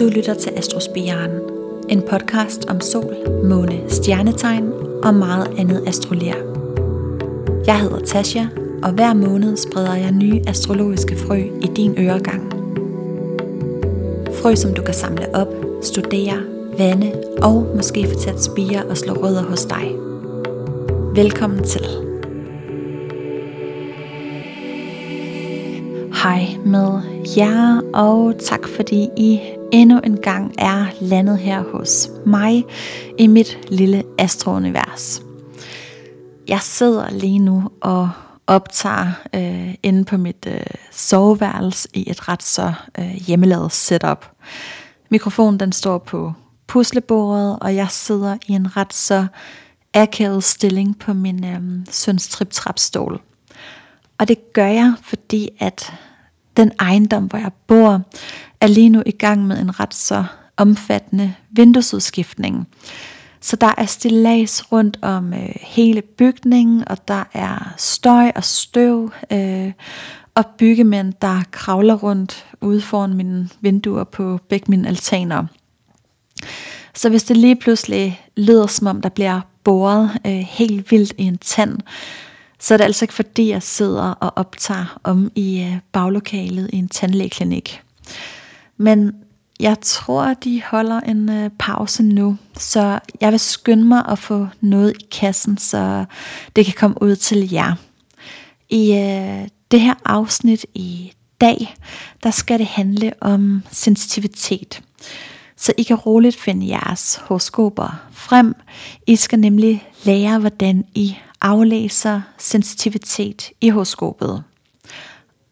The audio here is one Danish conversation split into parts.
Du lytter til Astrospiren, en podcast om sol, måne, stjernetegn og meget andet astrolær. Jeg hedder Tasha, og hver måned spreder jeg nye astrologiske frø i din øregang. Frø, som du kan samle op, studere, vande og måske få til at spire og slå rødder hos dig. Velkommen til. Hej med jer, og tak fordi I endnu en gang er landet her hos mig i mit lille astrounivers. Jeg sidder lige nu og optager øh, inde på mit øh, soveværelse i et ret så øh, hjemmelavet setup. Mikrofonen den står på puslebordet, og jeg sidder i en ret så akavet stilling på min øh, søns trip stol Og det gør jeg, fordi at den ejendom, hvor jeg bor, er lige nu i gang med en ret så omfattende vinduesudskiftning. Så der er stillads rundt om øh, hele bygningen, og der er støj og støv, øh, og byggemænd, der kravler rundt ude foran mine vinduer på begge mine altaner. Så hvis det lige pludselig lyder som om, der bliver boret øh, helt vildt i en tand, så er det altså ikke fordi, jeg sidder og optager om i øh, baglokalet i en tandlægeklinik. Men jeg tror, de holder en øh, pause nu, så jeg vil skynde mig at få noget i kassen, så det kan komme ud til jer. I øh, det her afsnit i dag, der skal det handle om sensitivitet. Så I kan roligt finde jeres horoskoper frem. I skal nemlig lære, hvordan I aflæser sensitivitet i horoskopet.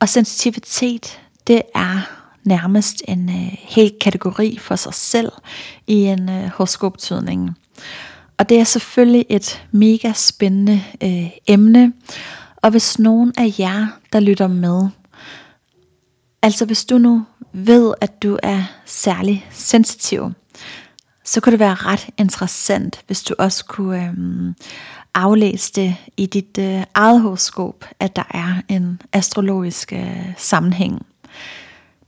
Og sensitivitet, det er nærmest en øh, hel kategori for sig selv i en øh, horoskoptydning. Og det er selvfølgelig et mega spændende øh, emne. Og hvis nogen af jer, der lytter med, altså hvis du nu ved, at du er særlig sensitiv, så kunne det være ret interessant, hvis du også kunne øh, aflæse det i dit øh, eget horoskop, at der er en astrologisk øh, sammenhæng.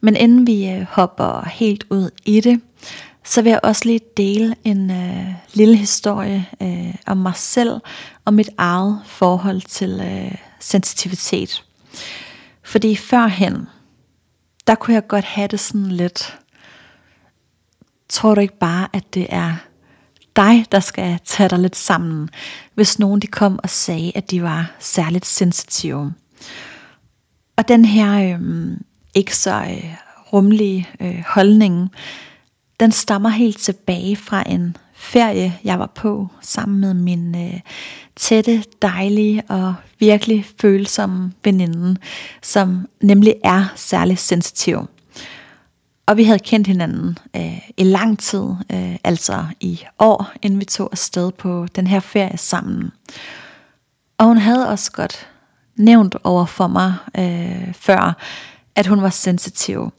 Men inden vi øh, hopper helt ud i det, så vil jeg også lige dele en øh, lille historie øh, om mig selv og mit eget forhold til øh, sensitivitet. Fordi førhen, der kunne jeg godt have det sådan lidt, tror du ikke bare, at det er dig, der skal tage dig lidt sammen, hvis nogen de kom og sagde, at de var særligt sensitive. Og den her øh, ikke så øh, rumlige øh, holdning, den stammer helt tilbage fra en ferie, jeg var på sammen med min øh, tætte, dejlige og virkelig følsomme veninde, som nemlig er særligt sensitiv. Og vi havde kendt hinanden øh, i lang tid, øh, altså i år, inden vi tog afsted på den her ferie sammen. Og hun havde også godt nævnt over for mig øh, før, at hun var sensitiv.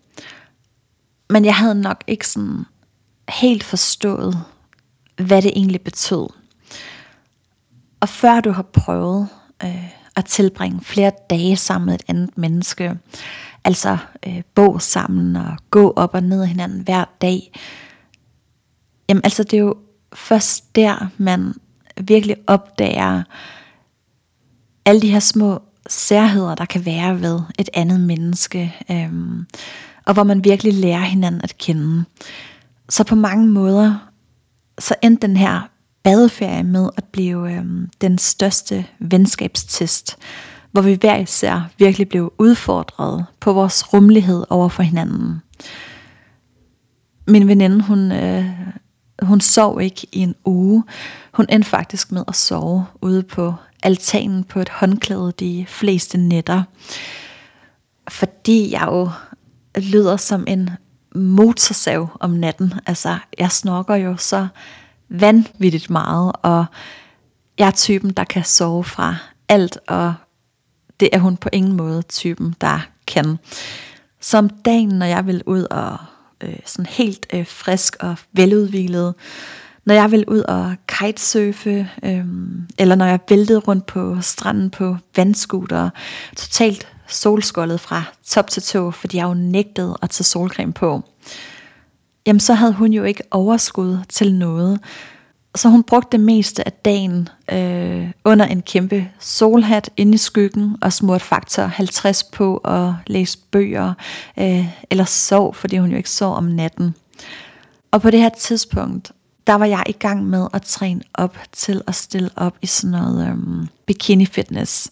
Men jeg havde nok ikke sådan helt forstået, hvad det egentlig betød. Og før du har prøvet øh, at tilbringe flere dage sammen med et andet menneske, altså øh, bo sammen og gå op og ned af hinanden hver dag, jamen altså det er jo først der, man virkelig opdager alle de her små særheder, der kan være ved et andet menneske, øhm, og hvor man virkelig lærer hinanden at kende. Så på mange måder, så endte den her badeferie med at blive øhm, den største venskabstest, hvor vi hver især virkelig blev udfordret på vores rummelighed over for hinanden. Min veninde, hun, øh, hun sov ikke i en uge. Hun endte faktisk med at sove ude på altanen på et håndklæde de fleste nætter. Fordi jeg jo lyder som en motorsav om natten. Altså, jeg snorker jo så vanvittigt meget, og jeg er typen, der kan sove fra alt, og det er hun på ingen måde typen, der kan. Som dagen, når jeg vil ud og øh, sådan helt øh, frisk og veludvilet, når jeg vil ud og kitesurfe, øh, eller når jeg væltede rundt på stranden på vandskuter, totalt solskoldet fra top til tå, fordi jeg jo nægtede at tage solcreme på. jamen så havde hun jo ikke overskud til noget. Så hun brugte det meste af dagen øh, under en kæmpe solhat inde i skyggen og smurte faktor 50 på og læste bøger øh, eller sov, fordi hun jo ikke sov om natten. Og på det her tidspunkt, der var jeg i gang med at træne op til at stille op i sådan noget øh, bikini fitness.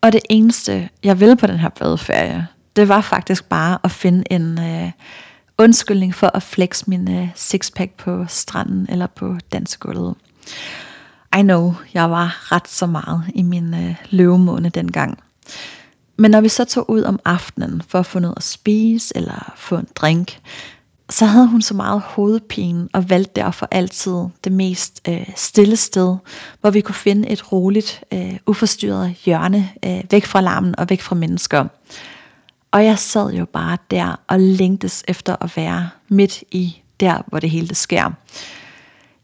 Og det eneste, jeg ville på den her badeferie, det var faktisk bare at finde en øh, undskyldning for at flex min øh, sixpack på stranden eller på dansegulvet. I know, jeg var ret så meget i min øh, løvemåne dengang. Men når vi så tog ud om aftenen for at få noget at spise eller få en drink, så havde hun så meget hovedpine og valgte derfor altid det mest øh, stille sted, hvor vi kunne finde et roligt, øh, uforstyrret hjørne øh, væk fra larmen og væk fra mennesker. Og jeg sad jo bare der og længtes efter at være midt i der, hvor det hele det sker.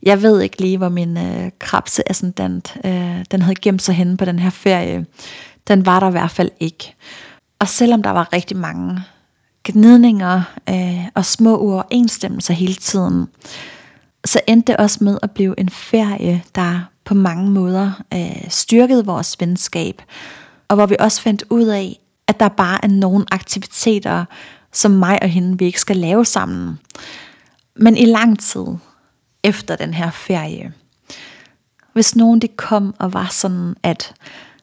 Jeg ved ikke lige, hvor min øh, krabseascendant, øh, den havde gemt sig henne på den her ferie. Den var der i hvert fald ikke. Og selvom der var rigtig mange gnidninger øh, og små uoverensstemmelser hele tiden, så endte det også med at blive en ferie, der på mange måder øh, styrkede vores venskab, og hvor vi også fandt ud af, at der bare er nogle aktiviteter, som mig og hende, vi ikke skal lave sammen. Men i lang tid efter den her ferie, hvis nogen det kom og var sådan, at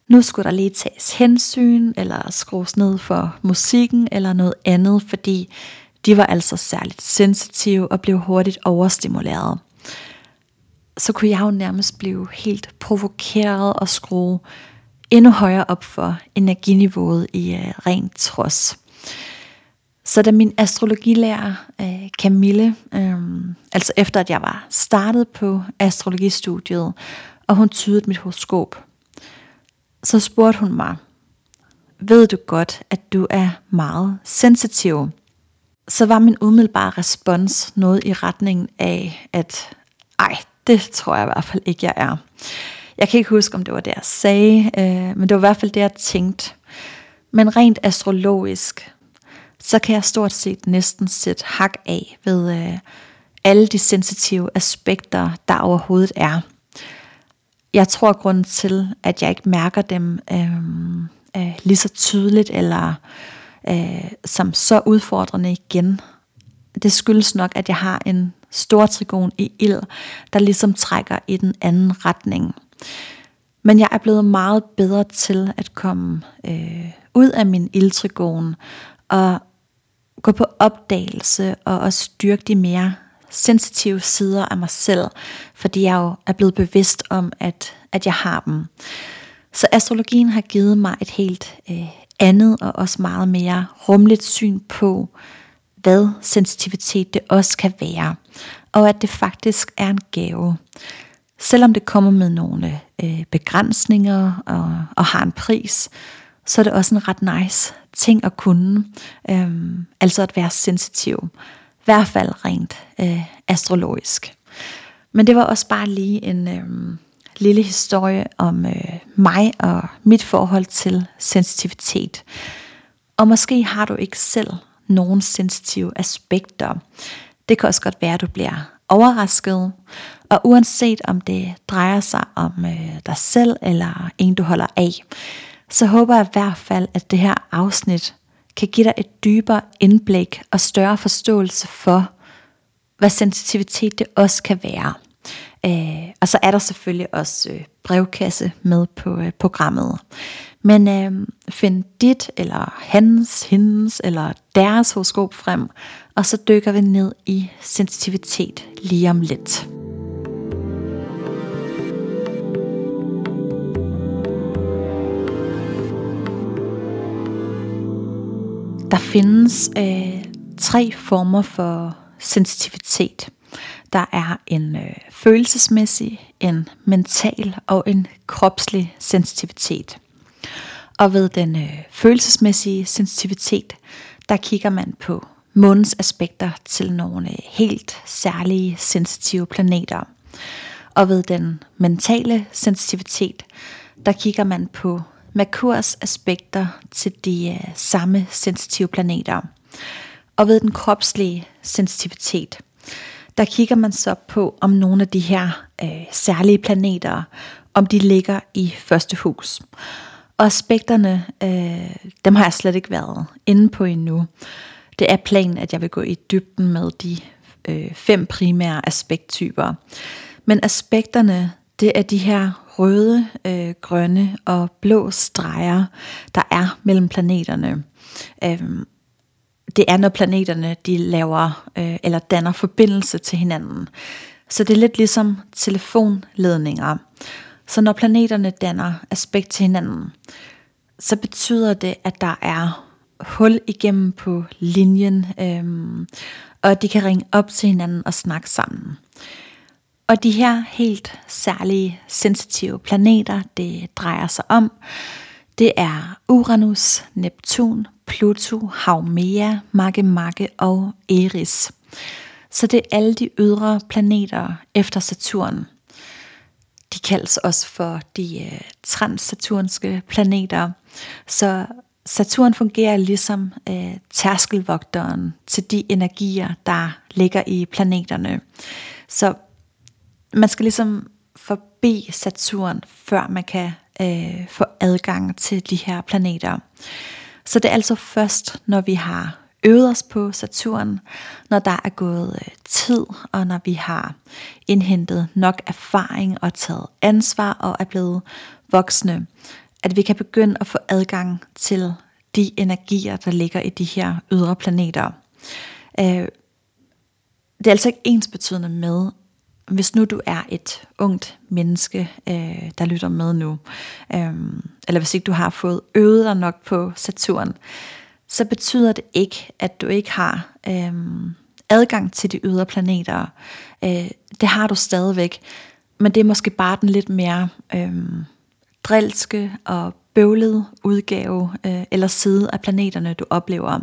nu skulle der lige tages hensyn, eller skrues ned for musikken, eller noget andet, fordi de var altså særligt sensitive og blev hurtigt overstimuleret. Så kunne jeg jo nærmest blive helt provokeret og skrue endnu højere op for energiniveauet i øh, rent trods. Så da min astrologilærer øh, Camille, øh, altså efter at jeg var startet på astrologistudiet, og hun tydede mit horoskop, så spurgte hun mig, ved du godt, at du er meget sensitiv? Så var min umiddelbare respons noget i retningen af, at ej, det tror jeg i hvert fald ikke, jeg er. Jeg kan ikke huske, om det var det, jeg sagde, øh, men det var i hvert fald det, jeg tænkte. Men rent astrologisk, så kan jeg stort set næsten sætte hak af ved øh, alle de sensitive aspekter, der overhovedet er jeg tror, grunden til, at jeg ikke mærker dem øh, øh, lige så tydeligt, eller øh, som så udfordrende igen, det skyldes nok, at jeg har en stor trigon i ild, der ligesom trækker i den anden retning. Men jeg er blevet meget bedre til at komme øh, ud af min ildtrigon og gå på opdagelse og også styrke de mere sensitive sider af mig selv, fordi jeg jo er blevet bevidst om, at, at jeg har dem. Så astrologien har givet mig et helt øh, andet og også meget mere rumligt syn på, hvad sensitivitet det også kan være, og at det faktisk er en gave. Selvom det kommer med nogle øh, begrænsninger og, og har en pris, så er det også en ret nice ting at kunne, Øhm, altså at være sensitiv hvert fald rent øh, astrologisk. Men det var også bare lige en øh, lille historie om øh, mig og mit forhold til sensitivitet. Og måske har du ikke selv nogen sensitive aspekter. Det kan også godt være, at du bliver overrasket. Og uanset om det drejer sig om øh, dig selv eller en, du holder af, så håber jeg i hvert fald, at det her afsnit kan give dig et dybere indblik og større forståelse for, hvad sensitivitet det også kan være. Øh, og så er der selvfølgelig også øh, brevkasse med på øh, programmet. Men øh, find dit, eller hans, hendes, eller deres horoskop frem, og så dykker vi ned i sensitivitet lige om lidt. Der findes øh, tre former for sensitivitet. Der er en øh, følelsesmæssig, en mental og en kropslig sensitivitet. Og ved den øh, følelsesmæssige sensitivitet, der kigger man på månens aspekter til nogle helt særlige sensitive planeter. Og ved den mentale sensitivitet, der kigger man på Merkurs aspekter til de øh, samme sensitive planeter. Og ved den kropslige sensitivitet, der kigger man så på, om nogle af de her øh, særlige planeter, om de ligger i første hus. Og aspekterne, øh, dem har jeg slet ikke været inde på endnu. Det er planen, at jeg vil gå i dybden med de øh, fem primære aspekttyper. Men aspekterne, det er de her røde, øh, grønne og blå streger, der er mellem planeterne. Øhm, det er, når planeterne de laver øh, eller danner forbindelse til hinanden. Så det er lidt ligesom telefonledninger. Så når planeterne danner aspekt til hinanden, så betyder det, at der er hul igennem på linjen, øhm, og de kan ringe op til hinanden og snakke sammen. Og de her helt særlige sensitive planeter, det drejer sig om, det er Uranus, Neptun, Pluto, Haumea, Makemake og Eris. Så det er alle de ydre planeter efter Saturn. De kaldes også for de øh, transaturnske planeter. Så Saturn fungerer ligesom øh, tærskelvogteren til de energier, der ligger i planeterne. Så man skal ligesom forbi Saturn, før man kan øh, få adgang til de her planeter. Så det er altså først, når vi har øvet os på Saturn, når der er gået øh, tid, og når vi har indhentet nok erfaring og taget ansvar og er blevet voksne, at vi kan begynde at få adgang til de energier, der ligger i de her ydre planeter. Øh, det er altså ikke ens betydende med, hvis nu du er et ungt menneske, øh, der lytter med nu, øh, eller hvis ikke du har fået øvet dig nok på Saturn, så betyder det ikke, at du ikke har øh, adgang til de ydre planeter. Øh, det har du stadigvæk, men det er måske bare den lidt mere øh, drilske og bøvlede udgave øh, eller side af planeterne, du oplever.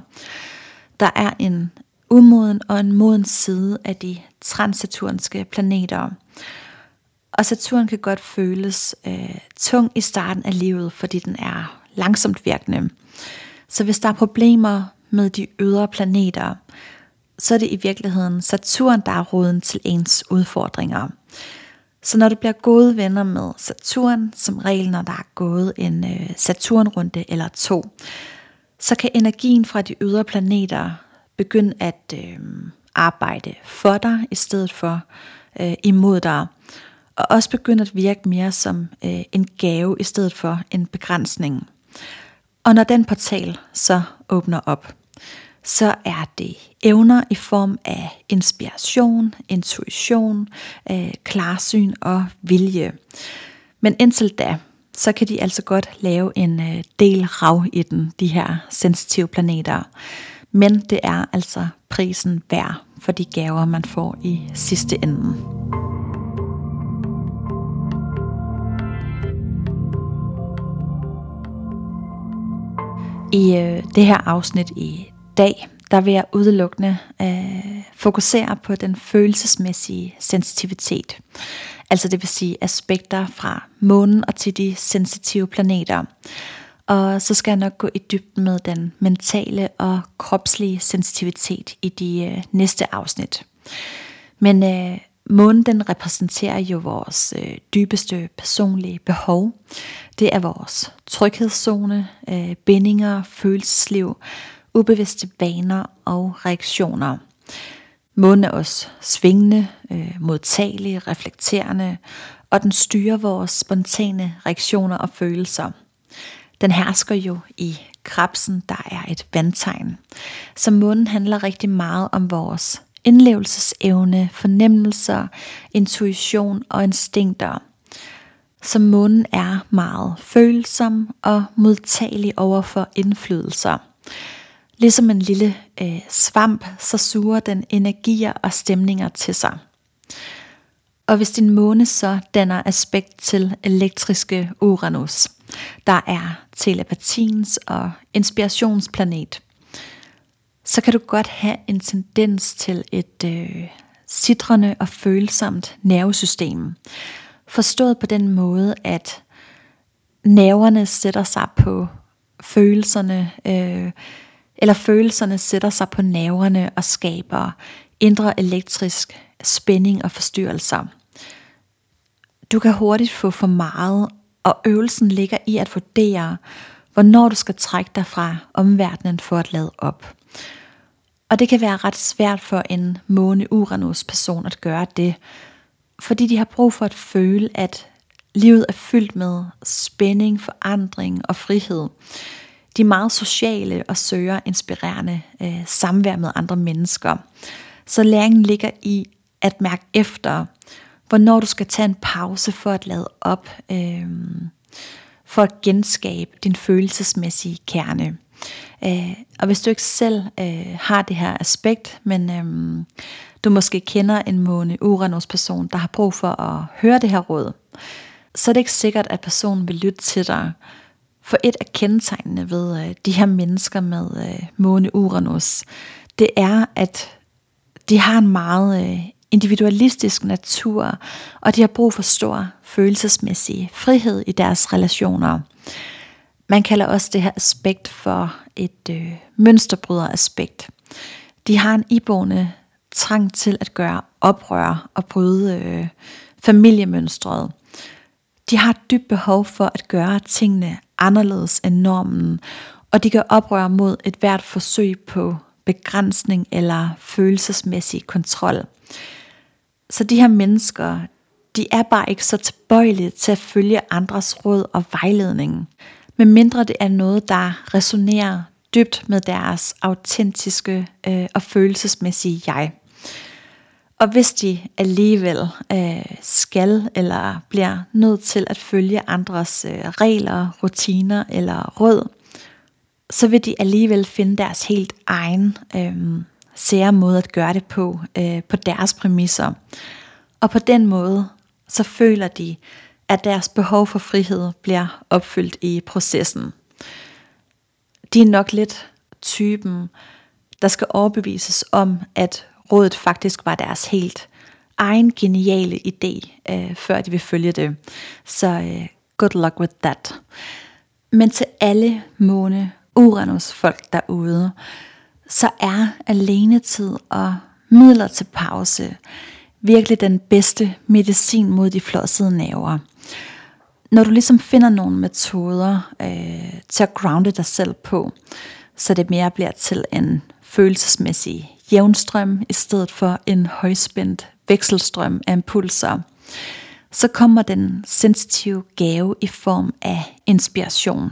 Der er en umoden og en moden side af de transaturnske planeter. Og Saturn kan godt føles øh, tung i starten af livet, fordi den er langsomt virkende. Så hvis der er problemer med de ydre planeter, så er det i virkeligheden Saturn, der er roden til ens udfordringer. Så når du bliver gode venner med Saturn, som regel når der er gået en øh, Saturnrunde eller to, så kan energien fra de ydre planeter begynde at øh, arbejde for dig, i stedet for øh, imod dig. Og også begynde at virke mere som øh, en gave, i stedet for en begrænsning. Og når den portal så åbner op, så er det evner i form af inspiration, intuition, øh, klarsyn og vilje. Men indtil da, så kan de altså godt lave en øh, del rav i den, de her sensitive planeter. Men det er altså prisen værd for de gaver, man får i sidste ende. I øh, det her afsnit i dag, der vil jeg udelukkende øh, fokusere på den følelsesmæssige sensitivitet. Altså det vil sige aspekter fra månen og til de sensitive planeter. Og så skal jeg nok gå i dybden med den mentale og kropslige sensitivitet i de øh, næste afsnit. Men øh, månen den repræsenterer jo vores øh, dybeste personlige behov. Det er vores tryghedszone, øh, bindinger, følelsesliv, ubevidste vaner og reaktioner. Månen er også svingende, øh, modtagelig, reflekterende, og den styrer vores spontane reaktioner og følelser. Den hersker jo i krabsen, der er et vandtegn. Så månen handler rigtig meget om vores indlevelsesevne, fornemmelser, intuition og instinkter. Så månen er meget følsom og modtagelig over for indflydelser. Ligesom en lille øh, svamp, så suger den energier og stemninger til sig. Og hvis din måne så danner aspekt til elektriske Uranus, der er telepatiens og inspirationsplanet, så kan du godt have en tendens til et øh, sidrende og følsomt nervesystem. Forstået på den måde, at nerverne sætter sig på følelserne, øh, eller følelserne sætter sig på nerverne og skaber indre elektrisk spænding og forstyrrelser. Du kan hurtigt få for meget, og øvelsen ligger i at vurdere, hvornår du skal trække dig fra omverdenen for at lade op. Og det kan være ret svært for en måne Uranus person at gøre det, fordi de har brug for at føle, at livet er fyldt med spænding, forandring og frihed. De er meget sociale og søger inspirerende øh, samvær med andre mennesker. Så læringen ligger i at mærke efter, hvornår du skal tage en pause for at lade op, øh, for at genskabe din følelsesmæssige kerne. Øh, og hvis du ikke selv øh, har det her aspekt, men øh, du måske kender en måne Uranus person, der har brug for at høre det her råd, så er det ikke sikkert, at personen vil lytte til dig. For et af kendetegnene ved øh, de her mennesker med øh, måne Uranus, det er, at de har en meget øh, individualistisk natur, og de har brug for stor følelsesmæssig frihed i deres relationer. Man kalder også det her aspekt for et øh, mønsterbryderaspekt. De har en iboende trang til at gøre oprør og bryde øh, familiemønstret. De har et dybt behov for at gøre tingene anderledes end normen, og de gør oprør mod et hvert forsøg på begrænsning eller følelsesmæssig kontrol. Så de her mennesker, de er bare ikke så tilbøjelige til at følge andres råd og vejledning, medmindre det er noget, der resonerer dybt med deres autentiske øh, og følelsesmæssige jeg. Og hvis de alligevel øh, skal eller bliver nødt til at følge andres øh, regler, rutiner eller råd, så vil de alligevel finde deres helt egen øh, sære måde at gøre det på, øh, på deres præmisser. Og på den måde, så føler de, at deres behov for frihed bliver opfyldt i processen. De er nok lidt typen, der skal overbevises om, at rådet faktisk var deres helt egen geniale idé, øh, før de vil følge det. Så øh, good luck with that. Men til alle måne Uranus folk derude, så er alenetid og midler til pause virkelig den bedste medicin mod de flossede naver. Når du ligesom finder nogle metoder øh, til at grounde dig selv på, så det mere bliver til en følelsesmæssig jævnstrøm i stedet for en højspændt vekselstrøm af impulser, så kommer den sensitive gave i form af inspiration.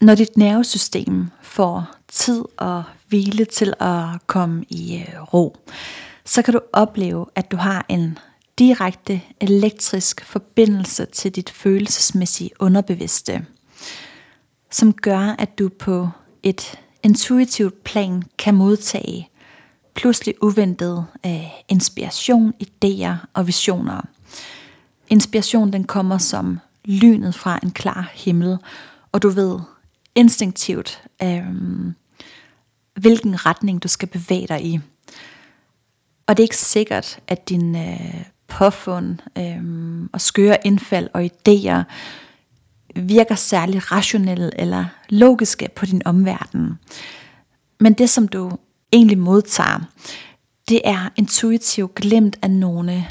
Når dit nervesystem får tid og hvile til at komme i øh, ro, så kan du opleve, at du har en direkte elektrisk forbindelse til dit følelsesmæssige underbevidste, som gør, at du på et intuitivt plan kan modtage pludselig uventet øh, inspiration, idéer og visioner. Inspiration den kommer som lynet fra en klar himmel, og du ved instinktivt, øh, hvilken retning du skal bevæge dig i. Og det er ikke sikkert, at din øh, påfund øh, og skøre indfald og idéer virker særlig rationelle eller logiske på din omverden. Men det, som du egentlig modtager, det er intuitivt glemt af nogle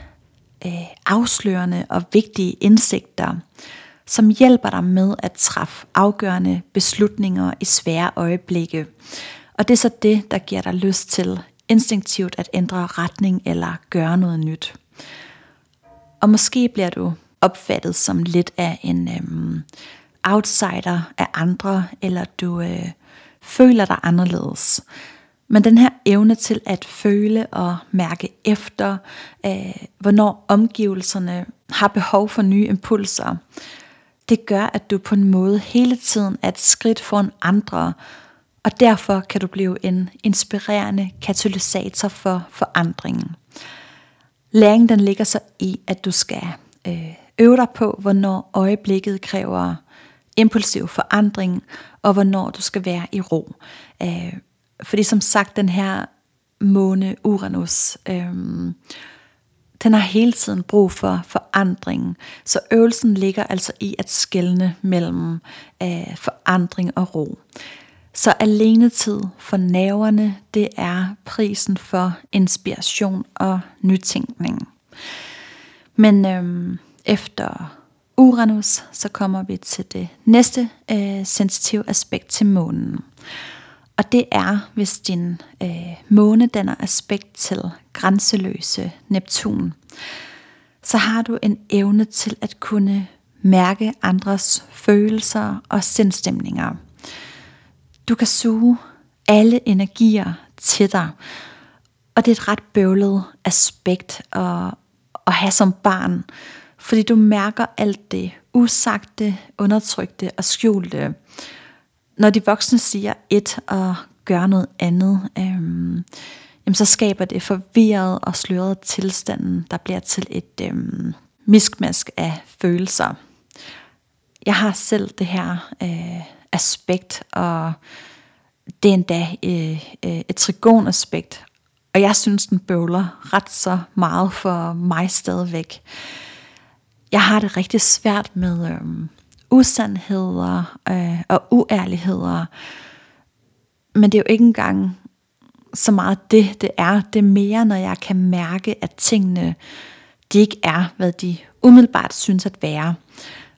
øh, afslørende og vigtige indsigter, som hjælper dig med at træffe afgørende beslutninger i svære øjeblikke. Og det er så det, der giver dig lyst til instinktivt at ændre retning eller gøre noget nyt. Og måske bliver du opfattet som lidt af en øhm, outsider af andre, eller du øh, føler dig anderledes. Men den her evne til at føle og mærke efter, øh, hvornår omgivelserne har behov for nye impulser, det gør, at du på en måde hele tiden er et skridt foran andre, og derfor kan du blive en inspirerende katalysator for forandringen. Læringen den ligger så i, at du skal øh, øve dig på, hvornår øjeblikket kræver impulsiv forandring, og hvornår du skal være i ro. Øh, fordi som sagt, den her måne Uranus, øhm, den har hele tiden brug for forandring. Så øvelsen ligger altså i at skelne mellem øh, forandring og ro. Så alene tid for nerverne, det er prisen for inspiration og nytænkning. Men øhm, efter Uranus, så kommer vi til det næste øh, sensitive aspekt til månen. Og det er, hvis din øh, måne danner aspekt til grænseløse Neptun, så har du en evne til at kunne mærke andres følelser og sindstemninger. Du kan suge alle energier til dig, og det er et ret bøvlet aspekt at, at have som barn, fordi du mærker alt det usagte, undertrykte og skjulte. Når de voksne siger et og gør noget andet, øhm, jamen så skaber det forvirret og sløret tilstanden, der bliver til et øhm, miskmask af følelser. Jeg har selv det her øh, aspekt, og det er endda øh, øh, et trigonaspekt, og jeg synes, den bøvler ret så meget for mig stadigvæk. Jeg har det rigtig svært med øh, usandheder øh, og uærligheder, men det er jo ikke engang så meget det, det er. Det er mere, når jeg kan mærke, at tingene de ikke er, hvad de umiddelbart synes at være.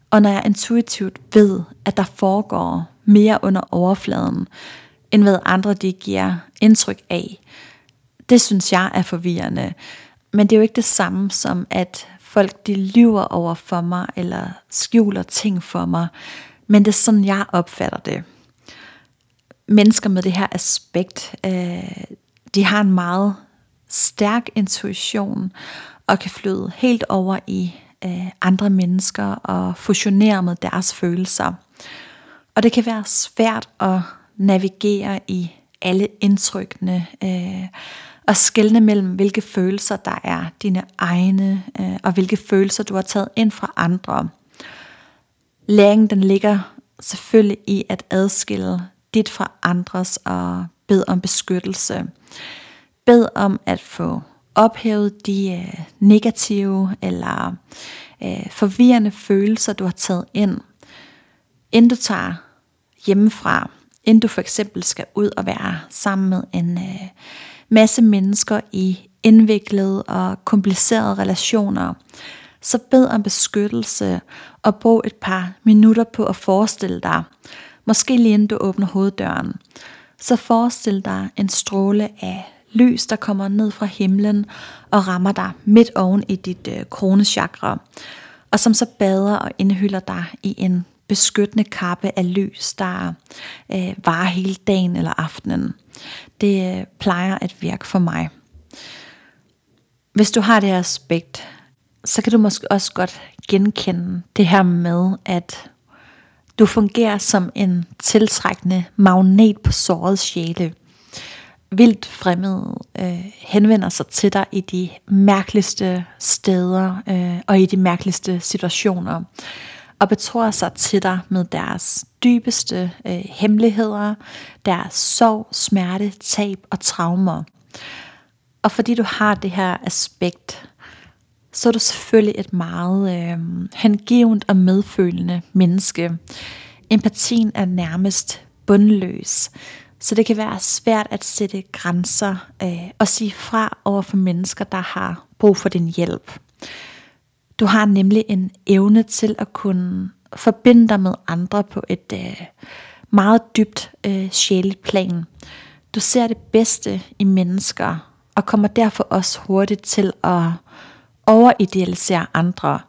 Og når jeg intuitivt ved, at der foregår mere under overfladen, end hvad andre de giver indtryk af, det synes jeg er forvirrende. Men det er jo ikke det samme som, at folk de lyver over for mig, eller skjuler ting for mig. Men det er sådan, jeg opfatter det. Mennesker med det her aspekt, øh, de har en meget stærk intuition, og kan flyde helt over i øh, andre mennesker og fusionere med deres følelser. Og det kan være svært at navigere i alle indtrykkene øh, og skelne mellem, hvilke følelser der er dine egne, øh, og hvilke følelser du har taget ind fra andre. Læringen den ligger selvfølgelig i at adskille dit fra andres og bed om beskyttelse. Bed om at få ophævet de øh, negative eller øh, forvirrende følelser, du har taget ind, inden du tager hjemmefra, inden du for eksempel skal ud og være sammen med en øh, masse mennesker i indviklede og komplicerede relationer, så bed om beskyttelse og brug et par minutter på at forestille dig, måske lige inden du åbner hoveddøren, så forestil dig en stråle af lys, der kommer ned fra himlen og rammer dig midt oven i dit øh, kronechakra, og som så bader og indhylder dig i en beskyttende kappe af lys, der øh, varer hele dagen eller aftenen. Det øh, plejer at virke for mig. Hvis du har det her aspekt, så kan du måske også godt genkende det her med, at du fungerer som en tiltrækkende magnet på såret sjæle vildt fremmede øh, henvender sig til dig i de mærkeligste steder øh, og i de mærkeligste situationer og betror sig til dig med deres dybeste øh, hemmeligheder, deres sorg, smerte, tab og traumer. Og fordi du har det her aspekt, så er du selvfølgelig et meget øh, hengivent og medfølende menneske. Empatien er nærmest bundløs. Så det kan være svært at sætte grænser øh, og sige fra over for mennesker, der har brug for din hjælp. Du har nemlig en evne til at kunne forbinde dig med andre på et øh, meget dybt øh, sjældent plan. Du ser det bedste i mennesker og kommer derfor også hurtigt til at overidealisere andre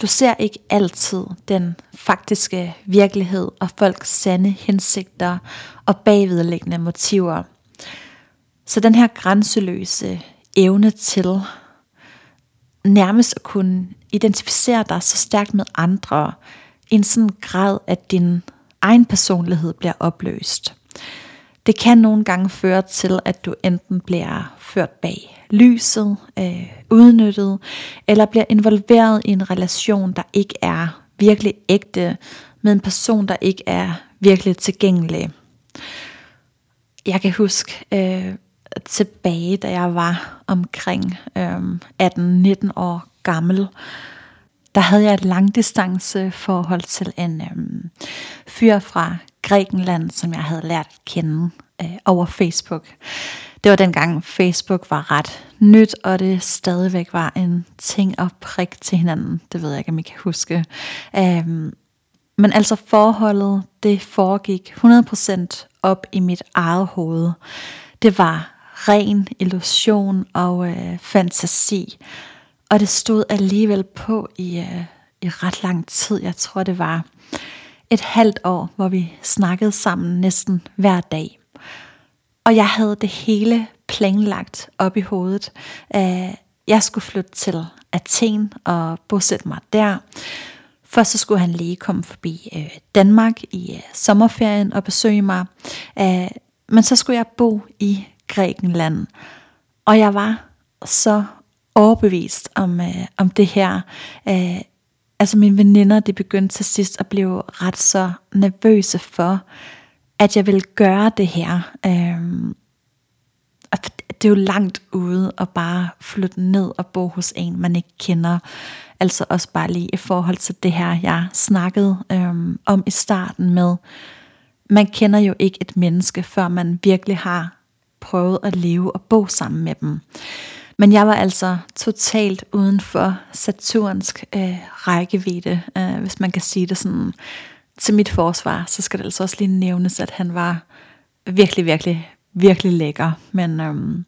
du ser ikke altid den faktiske virkelighed og folks sande hensigter og bagvedliggende motiver. Så den her grænseløse evne til nærmest at kunne identificere dig så stærkt med andre, i en sådan grad, at din egen personlighed bliver opløst. Det kan nogle gange føre til, at du enten bliver ført bag lyset, øh, udnyttet, eller bliver involveret i en relation, der ikke er virkelig ægte, med en person, der ikke er virkelig tilgængelig. Jeg kan huske øh, tilbage, da jeg var omkring øh, 18-19 år gammel, der havde jeg et langdistance forhold til en øh, fyr fra Grækenland, som jeg havde lært at kende øh, over Facebook. Det var dengang Facebook var ret nyt, og det stadigvæk var en ting at prikke til hinanden. Det ved jeg ikke, om I kan huske. Øhm, men altså forholdet, det foregik 100% op i mit eget hoved. Det var ren illusion og øh, fantasi. Og det stod alligevel på i, øh, i ret lang tid. Jeg tror, det var et halvt år, hvor vi snakkede sammen næsten hver dag. Og jeg havde det hele planlagt op i hovedet. Øh, jeg skulle flytte til Athen og bosætte mig der. Først så skulle han lige komme forbi øh, Danmark i øh, sommerferien og besøge mig. Øh, men så skulle jeg bo i Grækenland. Og jeg var så overbevist om, øh, om det her. Øh, altså mine veninder, de begyndte til sidst at blive ret så nervøse for, at jeg ville gøre det her. Øh, det er jo langt ude at bare flytte ned og bo hos en, man ikke kender. Altså også bare lige i forhold til det her, jeg snakkede øhm, om i starten med, man kender jo ikke et menneske, før man virkelig har prøvet at leve og bo sammen med dem. Men jeg var altså totalt uden for Saturnsk øh, rækkevidde, øh, hvis man kan sige det sådan. Til mit forsvar, så skal det altså også lige nævnes, at han var virkelig, virkelig virkelig lækker. Men, øhm,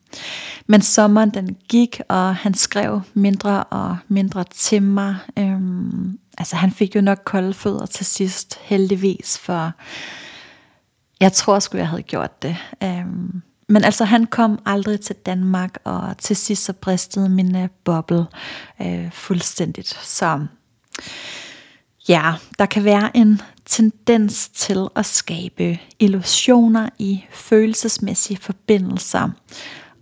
men sommeren den gik, og han skrev mindre og mindre til mig. Øhm, altså han fik jo nok kolde fødder til sidst, heldigvis, for jeg tror sgu, jeg havde gjort det. Øhm, men altså han kom aldrig til Danmark, og til sidst så bristede min øh, boble øh, fuldstændigt. Så Ja, der kan være en tendens til at skabe illusioner i følelsesmæssige forbindelser,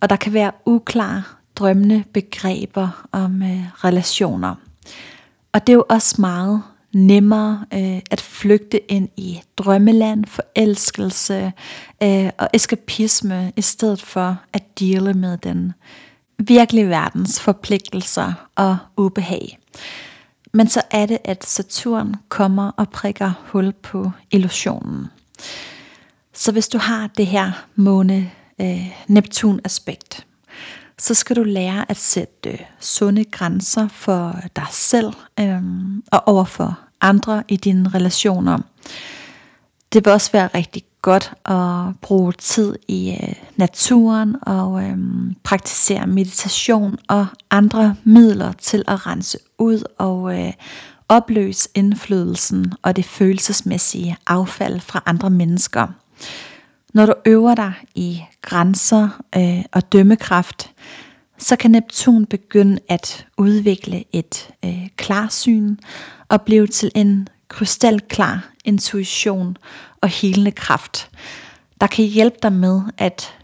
og der kan være uklare drømmende begreber om øh, relationer. Og det er jo også meget nemmere øh, at flygte ind i drømmeland, forelskelse øh, og eskapisme, i stedet for at dele med den virkelige verdens forpligtelser og ubehag. Men så er det, at Saturn kommer og prikker hul på illusionen. Så hvis du har det her måne-Neptun-aspekt, øh, så skal du lære at sætte øh, sunde grænser for dig selv øh, og overfor andre i dine relationer. Det vil også være rigtig godt at bruge tid i øh, naturen og øh, praktisere meditation og andre midler til at rense ud og øh, opløse indflydelsen og det følelsesmæssige affald fra andre mennesker. Når du øver dig i grænser øh, og dømmekraft, så kan Neptun begynde at udvikle et øh, klarsyn og blive til en krystalklar intuition og helende kraft, der kan hjælpe dig med at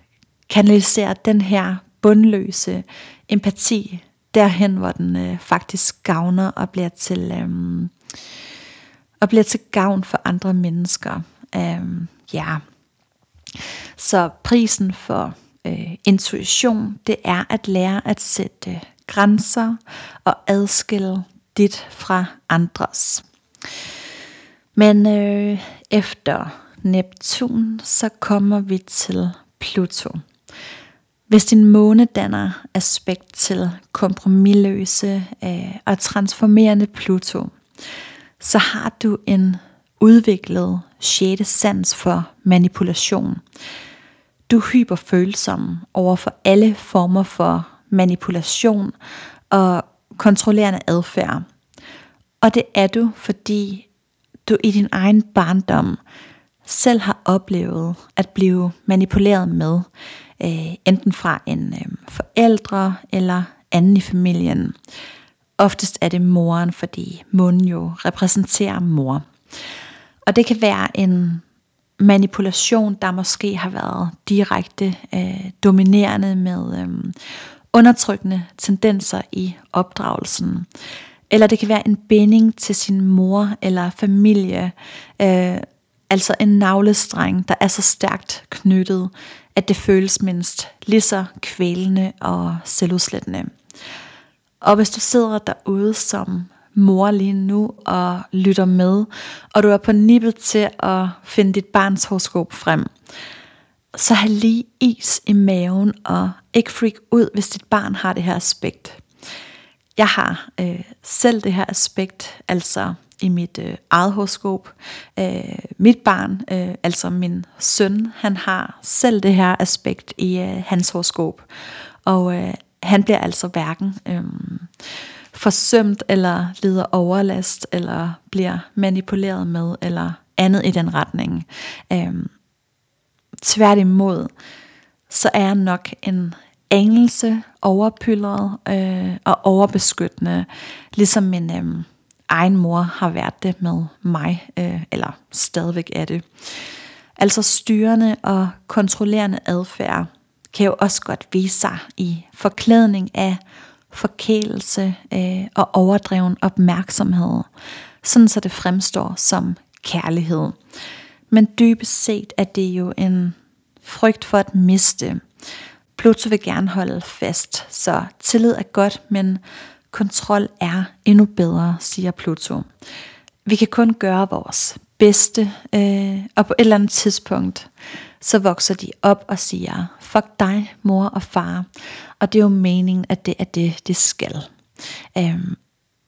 kanalisere den her bundløse empati derhen, hvor den øh, faktisk gavner og bliver til øh, og bliver til gavn for andre mennesker. Øh, ja. Så prisen for øh, intuition, det er at lære at sætte grænser og adskille dit fra andres. Men øh, efter Neptun, så kommer vi til Pluto. Hvis din måne danner aspekt til kompromilløse øh, og transformerende Pluto, så har du en udviklet sjette sans for manipulation. Du er hyperfølsom over for alle former for manipulation og kontrollerende adfærd. Og det er du, fordi du i din egen barndom selv har oplevet at blive manipuleret med, øh, enten fra en øh, forældre eller anden i familien. Oftest er det moren, fordi munden jo repræsenterer mor. Og det kan være en manipulation, der måske har været direkte øh, dominerende med øh, undertrykkende tendenser i opdragelsen. Eller det kan være en binding til sin mor eller familie, øh, altså en navlestreng, der er så stærkt knyttet, at det føles mindst lige så kvælende og selvudslættende. Og hvis du sidder derude som mor lige nu og lytter med, og du er på nippet til at finde dit barns horoskop frem, så have lige is i maven og ikke freak ud, hvis dit barn har det her aspekt. Jeg har øh, selv det her aspekt, altså i mit øh, eget horoskop. Øh, mit barn, øh, altså min søn, han har selv det her aspekt i øh, hans horoskop. Og øh, han bliver altså hverken øh, forsømt, eller lider overlast, eller bliver manipuleret med, eller andet i den retning. Øh, tværtimod, så er jeg nok en anelse overpyldret øh, og overbeskyttende, ligesom min øh, egen mor har været det med mig, øh, eller stadigvæk er det. Altså styrende og kontrollerende adfærd kan jo også godt vise sig i forklædning af forkælelse øh, og overdreven opmærksomhed, sådan så det fremstår som kærlighed. Men dybest set er det jo en frygt for at miste. Pluto vil gerne holde fast, så tillid er godt, men kontrol er endnu bedre, siger Pluto. Vi kan kun gøre vores bedste, øh, og på et eller andet tidspunkt, så vokser de op og siger, fuck dig, mor og far. Og det er jo meningen, at det er det, det skal. Øhm,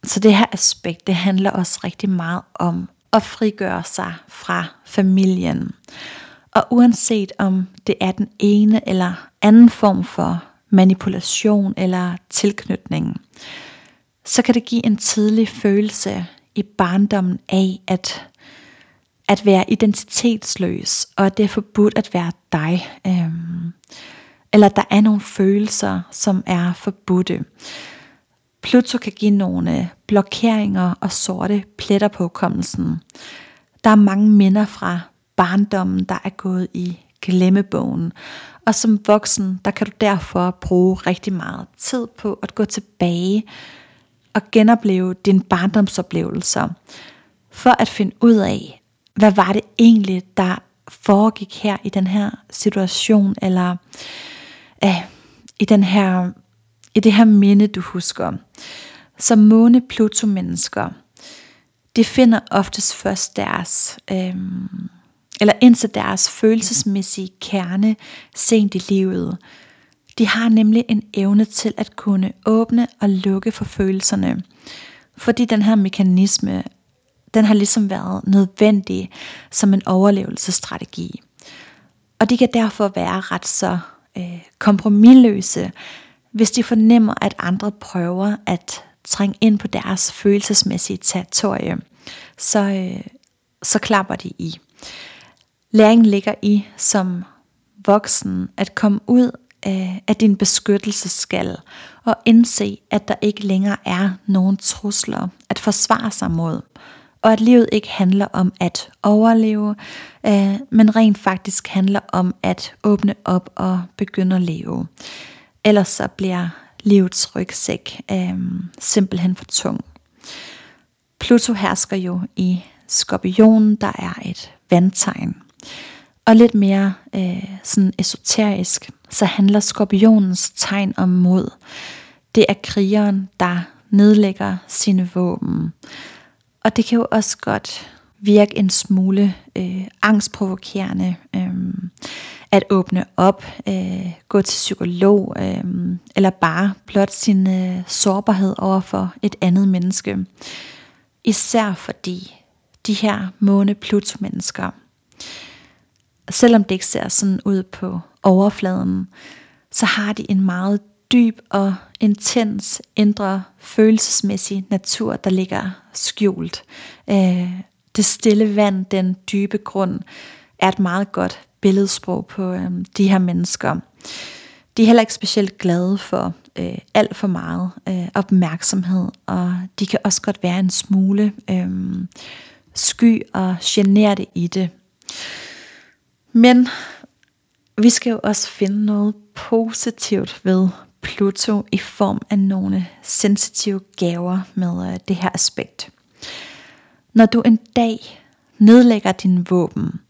så det her aspekt, det handler også rigtig meget om at frigøre sig fra familien. Og uanset om det er den ene eller anden form for manipulation eller tilknytning, så kan det give en tidlig følelse i barndommen af, at, at være identitetsløs, og at det er forbudt at være dig. Øhm, eller der er nogle følelser, som er forbudte. Pluto kan give nogle blokeringer og sorte pletter på hukommelsen. Der er mange minder fra barndommen, der er gået i glemmebogen. Og som voksen, der kan du derfor bruge rigtig meget tid på at gå tilbage og genopleve dine barndomsoplevelser, for at finde ud af, hvad var det egentlig, der foregik her i den her situation, eller øh, i, den her, i det her minde, du husker. Som måne Pluto mennesker, de finder oftest først deres, øh, eller indtil deres følelsesmæssige kerne sent i livet. De har nemlig en evne til at kunne åbne og lukke for følelserne, fordi den her mekanisme, den har ligesom været nødvendig som en overlevelsesstrategi. Og de kan derfor være ret så øh, kompromilløse, hvis de fornemmer, at andre prøver at trænge ind på deres følelsesmæssige territorie, så, øh, så klapper de i. Læring ligger i som voksen at komme ud af, af din beskyttelsesskal og indse, at der ikke længere er nogen trusler at forsvare sig mod, og at livet ikke handler om at overleve, øh, men rent faktisk handler om at åbne op og begynde at leve. Ellers så bliver livets rygsæk øh, simpelthen for tung. Pluto hersker jo i skorpionen, der er et vandtegn. Og lidt mere øh, sådan esoterisk, så handler skorpionens tegn om mod. Det er krigeren, der nedlægger sine våben. Og det kan jo også godt virke en smule øh, angstprovokerende øh, at åbne op, øh, gå til psykolog, øh, eller bare blot sin øh, sårbarhed over for et andet menneske. Især fordi de her måne-Pluto-mennesker, selvom det ikke ser sådan ud på overfladen, så har de en meget dyb og intens indre følelsesmæssig natur, der ligger skjult. Øh, det stille vand, den dybe grund, er et meget godt billedsprog på øh, de her mennesker. De er heller ikke specielt glade for øh, alt for meget øh, opmærksomhed, og de kan også godt være en smule øh, sky og generte i det. Men vi skal jo også finde noget positivt ved Pluto i form af nogle sensitive gaver med øh, det her aspekt. Når du en dag nedlægger din våben,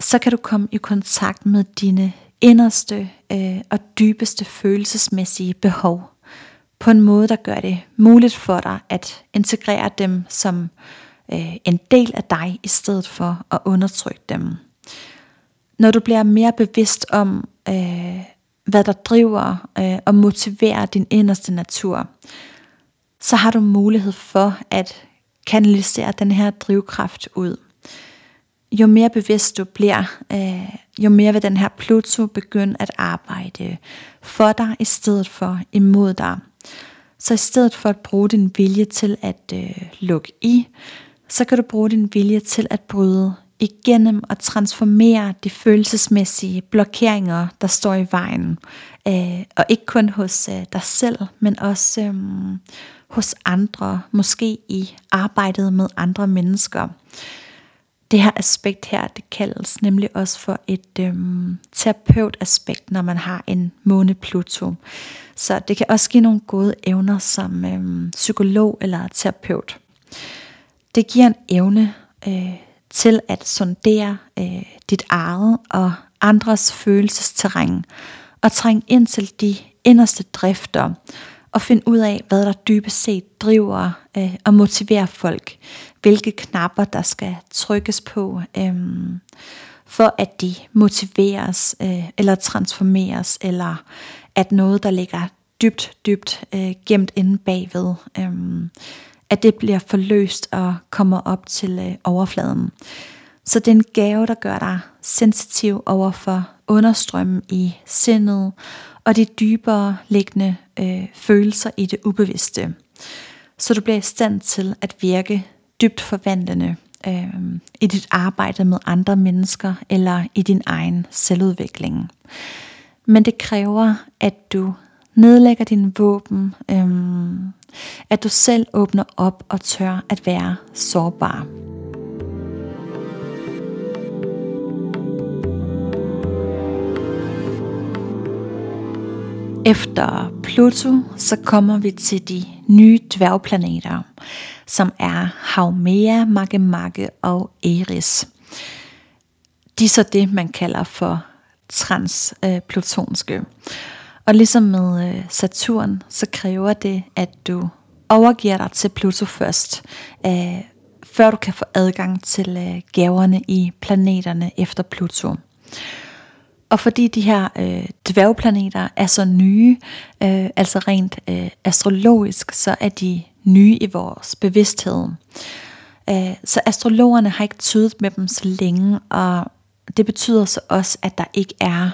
så kan du komme i kontakt med dine inderste øh, og dybeste følelsesmæssige behov på en måde, der gør det muligt for dig at integrere dem som øh, en del af dig, i stedet for at undertrykke dem. Når du bliver mere bevidst om, øh, hvad der driver øh, og motiverer din inderste natur, så har du mulighed for at kanalisere den her drivkraft ud. Jo mere bevidst du bliver, øh, jo mere vil den her Pluto begynde at arbejde for dig i stedet for imod dig. Så i stedet for at bruge din vilje til at øh, lukke i, så kan du bruge din vilje til at bryde igennem og transformere de følelsesmæssige blokeringer, der står i vejen. Øh, og ikke kun hos øh, dig selv, men også øh, hos andre, måske i arbejdet med andre mennesker. Det her aspekt her, det kaldes nemlig også for et øh, terapeutaspekt, når man har en måne Pluto. Så det kan også give nogle gode evner som øh, psykolog eller terapeut. Det giver en evne øh, til at sondere øh, dit eget og andres følelsesterræn og trænge ind til de inderste drifter og finde ud af, hvad der dybest set driver øh, og motiverer folk. Hvilke knapper, der skal trykkes på, øh, for at de motiveres øh, eller transformeres, eller at noget, der ligger dybt, dybt øh, gemt inde bagved, øh, at det bliver forløst og kommer op til øh, overfladen. Så det er en gave, der gør dig sensitiv over for understrømmen i sindet og de dybere liggende øh, følelser i det ubevidste. Så du bliver i stand til at virke dybt forvandlende øh, i dit arbejde med andre mennesker eller i din egen selvudvikling. Men det kræver, at du nedlægger din våben, øh, at du selv åbner op og tør at være sårbar. Efter Pluto, så kommer vi til de nye dværgplaneter, som er Haumea, Makemake og Eris. De er så det, man kalder for transplutonske. Og ligesom med øh, Saturn, så kræver det, at du overgiver dig til Pluto først, øh, før du kan få adgang til øh, gaverne i planeterne efter Pluto. Og fordi de her øh, dværgplaneter er så nye, øh, altså rent øh, astrologisk, så er de nye i vores bevidsthed. Øh, så astrologerne har ikke tydet med dem så længe, og det betyder så også, at der ikke er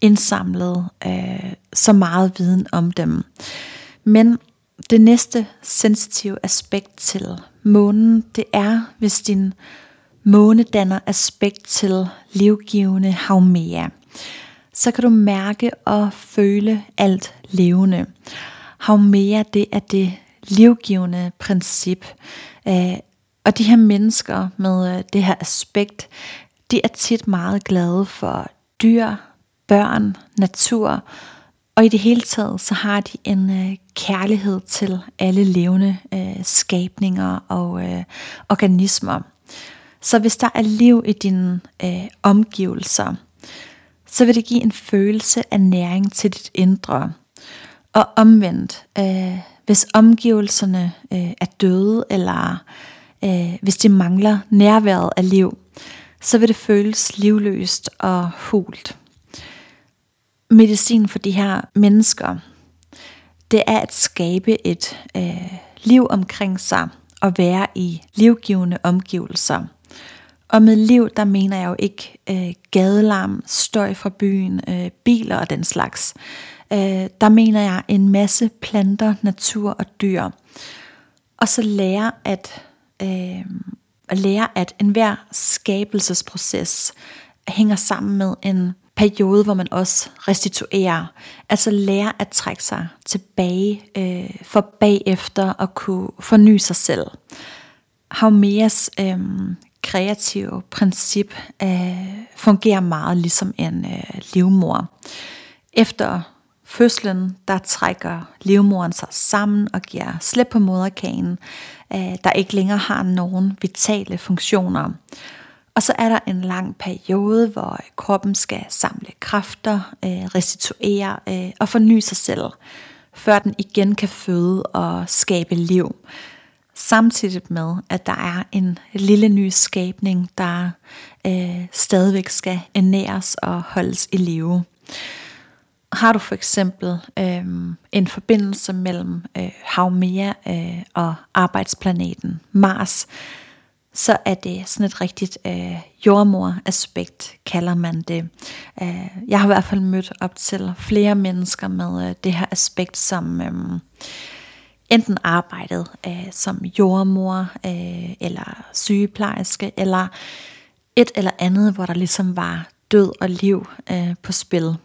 indsamlet øh, så meget viden om dem. Men det næste sensitive aspekt til månen, det er, hvis din måne danner aspekt til livgivende Haumea så kan du mærke og føle alt levende. Haumea, det er det livgivende princip. Øh, og de her mennesker med øh, det her aspekt, de er tit meget glade for dyr, børn, natur, og i det hele taget, så har de en øh, kærlighed til alle levende øh, skabninger og øh, organismer. Så hvis der er liv i dine øh, omgivelser, så vil det give en følelse af næring til dit indre. Og omvendt, øh, hvis omgivelserne øh, er døde, eller øh, hvis de mangler nærværet af liv, så vil det føles livløst og hult. Medicin for de her mennesker, det er at skabe et øh, liv omkring sig og være i livgivende omgivelser – og med liv, der mener jeg jo ikke øh, gadelarm, støj fra byen, øh, biler og den slags. Øh, der mener jeg en masse planter, natur og dyr. Og så lære at, øh, at lære, at enhver skabelsesproces hænger sammen med en periode, hvor man også restituerer. Altså lære at trække sig tilbage øh, for bagefter at kunne forny sig selv. Haumeas øh, kreative princip øh, fungerer meget ligesom en øh, livmor. Efter fødslen, der trækker livmoren sig sammen og giver slip på moderkagen, øh, der ikke længere har nogen vitale funktioner. Og så er der en lang periode, hvor øh, kroppen skal samle kræfter, øh, restituere øh, og forny sig selv, før den igen kan føde og skabe liv. Samtidig med, at der er en lille ny skabning, der øh, stadigvæk skal ernæres og holdes i live. Har du for eksempel øh, en forbindelse mellem øh, Haumea øh, og arbejdsplaneten Mars, så er det sådan et rigtigt øh, jordmor-aspekt, kalder man det. Øh, jeg har i hvert fald mødt op til flere mennesker med øh, det her aspekt, som øh, enten arbejdet øh, som jordmor, øh, eller sygeplejerske, eller et eller andet, hvor der ligesom var død og liv øh, på spil.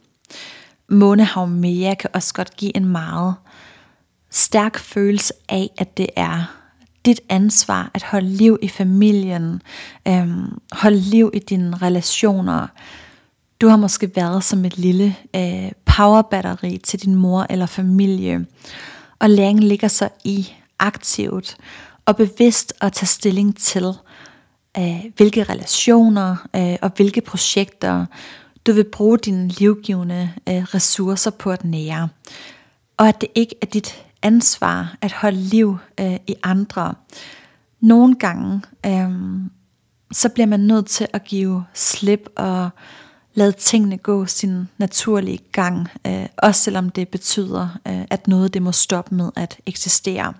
Månehavmea kan også godt give en meget stærk følelse af, at det er dit ansvar at holde liv i familien, øhm, holde liv i dine relationer. Du har måske været som et lille øh, powerbatteri til din mor eller familie, og læringen ligger så i aktivt og bevidst at tage stilling til, øh, hvilke relationer øh, og hvilke projekter du vil bruge dine livgivende øh, ressourcer på at nære. Og at det ikke er dit ansvar at holde liv øh, i andre. Nogle gange, øh, så bliver man nødt til at give slip og lade tingene gå sin naturlige gang, øh, også selvom det betyder, øh, at noget det må stoppe med at eksistere.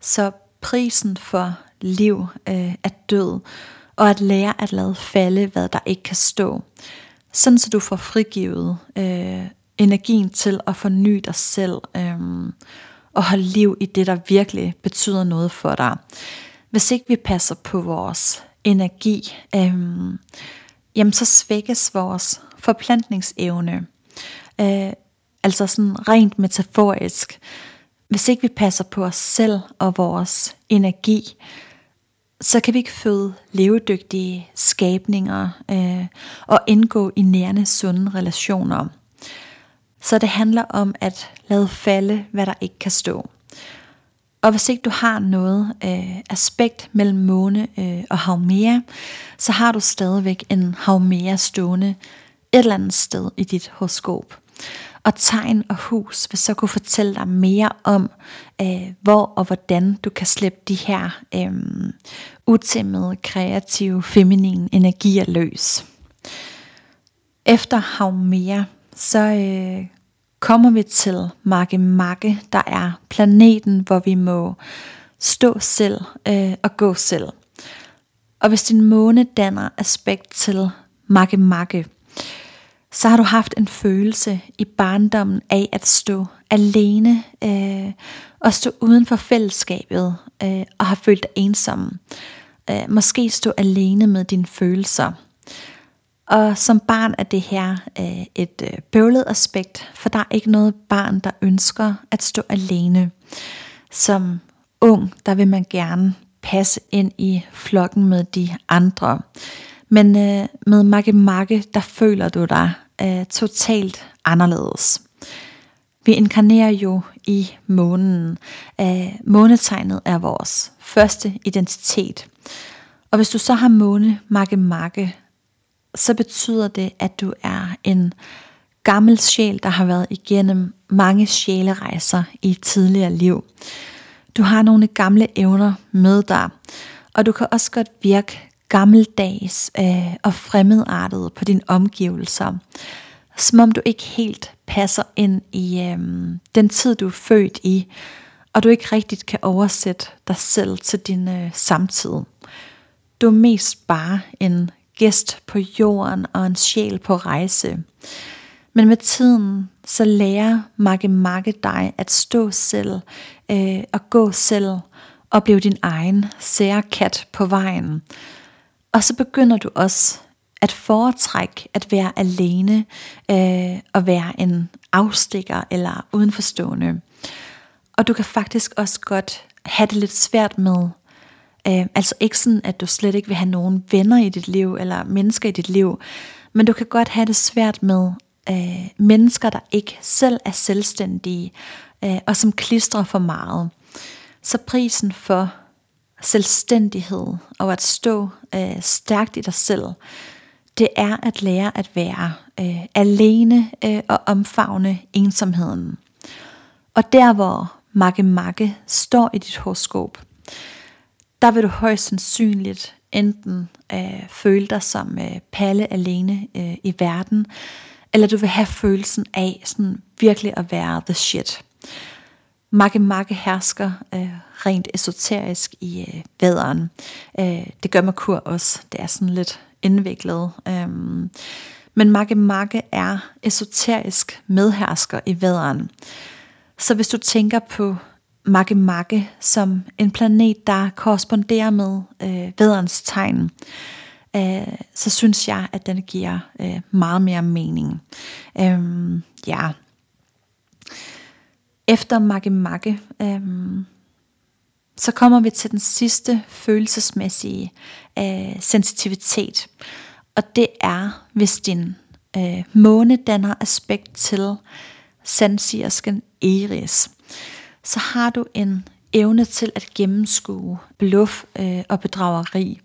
Så prisen for liv øh, er død, og at lære at lade falde, hvad der ikke kan stå. Sådan så du får frigivet øh, energien til at forny dig selv øhm, og holde liv i det, der virkelig betyder noget for dig. Hvis ikke vi passer på vores energi, øhm, jamen så svækkes vores forplantningsevne. Øh, altså sådan rent metaforisk. Hvis ikke vi passer på os selv og vores energi, så kan vi ikke føde levedygtige skabninger øh, og indgå i nærende sunde relationer. Så det handler om at lade falde, hvad der ikke kan stå. Og hvis ikke du har noget øh, aspekt mellem måne øh, og havmea, så har du stadigvæk en havmea stående et eller andet sted i dit horoskop. Og tegn og hus vil så kunne fortælle dig mere om, øh, hvor og hvordan du kan slippe de her øh, utæmmede, kreative, feminine energier løs. Efter Havmea, så øh, kommer vi til Makke Makke, der er planeten, hvor vi må stå selv øh, og gå selv. Og hvis din måne danner aspekt til Makke Makke, så har du haft en følelse i barndommen af at stå alene øh, og stå uden for fællesskabet øh, og har følt dig ensom. Øh, måske stå alene med dine følelser. Og som barn er det her øh, et øh, bøvlet aspekt, for der er ikke noget barn, der ønsker at stå alene. Som ung, der vil man gerne passe ind i flokken med de andre. Men øh, med Makke Makke, der føler du dig øh, totalt anderledes. Vi inkarnerer jo i månen. Øh, månetegnet er vores første identitet. Og hvis du så har måne Makke Makke, så betyder det, at du er en gammel sjæl, der har været igennem mange sjælerejser i tidligere liv. Du har nogle gamle evner med dig, og du kan også godt virke gammeldags øh, og fremmedartet på dine omgivelser. Som om du ikke helt passer ind i øh, den tid, du er født i, og du ikke rigtigt kan oversætte dig selv til din øh, samtid. Du er mest bare en gæst på jorden og en sjæl på rejse. Men med tiden, så lærer Makke Makke dig at stå selv øh, og gå selv og blive din egen sære kat på vejen. Og så begynder du også at foretrække at være alene øh, og være en afstikker eller udenforstående. Og du kan faktisk også godt have det lidt svært med Øh, altså ikke sådan, at du slet ikke vil have nogen venner i dit liv, eller mennesker i dit liv, men du kan godt have det svært med øh, mennesker, der ikke selv er selvstændige, øh, og som klistrer for meget. Så prisen for selvstændighed og at stå øh, stærkt i dig selv, det er at lære at være øh, alene øh, og omfavne ensomheden. Og der hvor Makke Makke står i dit horoskop, der vil du højst sandsynligt enten øh, føle dig som øh, palle alene øh, i verden, eller du vil have følelsen af sådan virkelig at være the shit. Makke Makke hersker øh, rent esoterisk i øh, væderen. Øh, det gør Merkur også. Det er sådan lidt indviklet. Øh, men Makke Makke er esoterisk medhersker i væderen. Så hvis du tænker på Makke Makke som en planet, der korresponderer med øh, vederens tegn, øh, så synes jeg, at den giver øh, meget mere mening. Øh, ja. Efter Makke Makke, øh, så kommer vi til den sidste følelsesmæssige øh, sensitivitet. Og det er, hvis din øh, måne danner aspekt til sandsiersken Eris, så har du en evne til at gennemskue bluff øh, og bedrageri,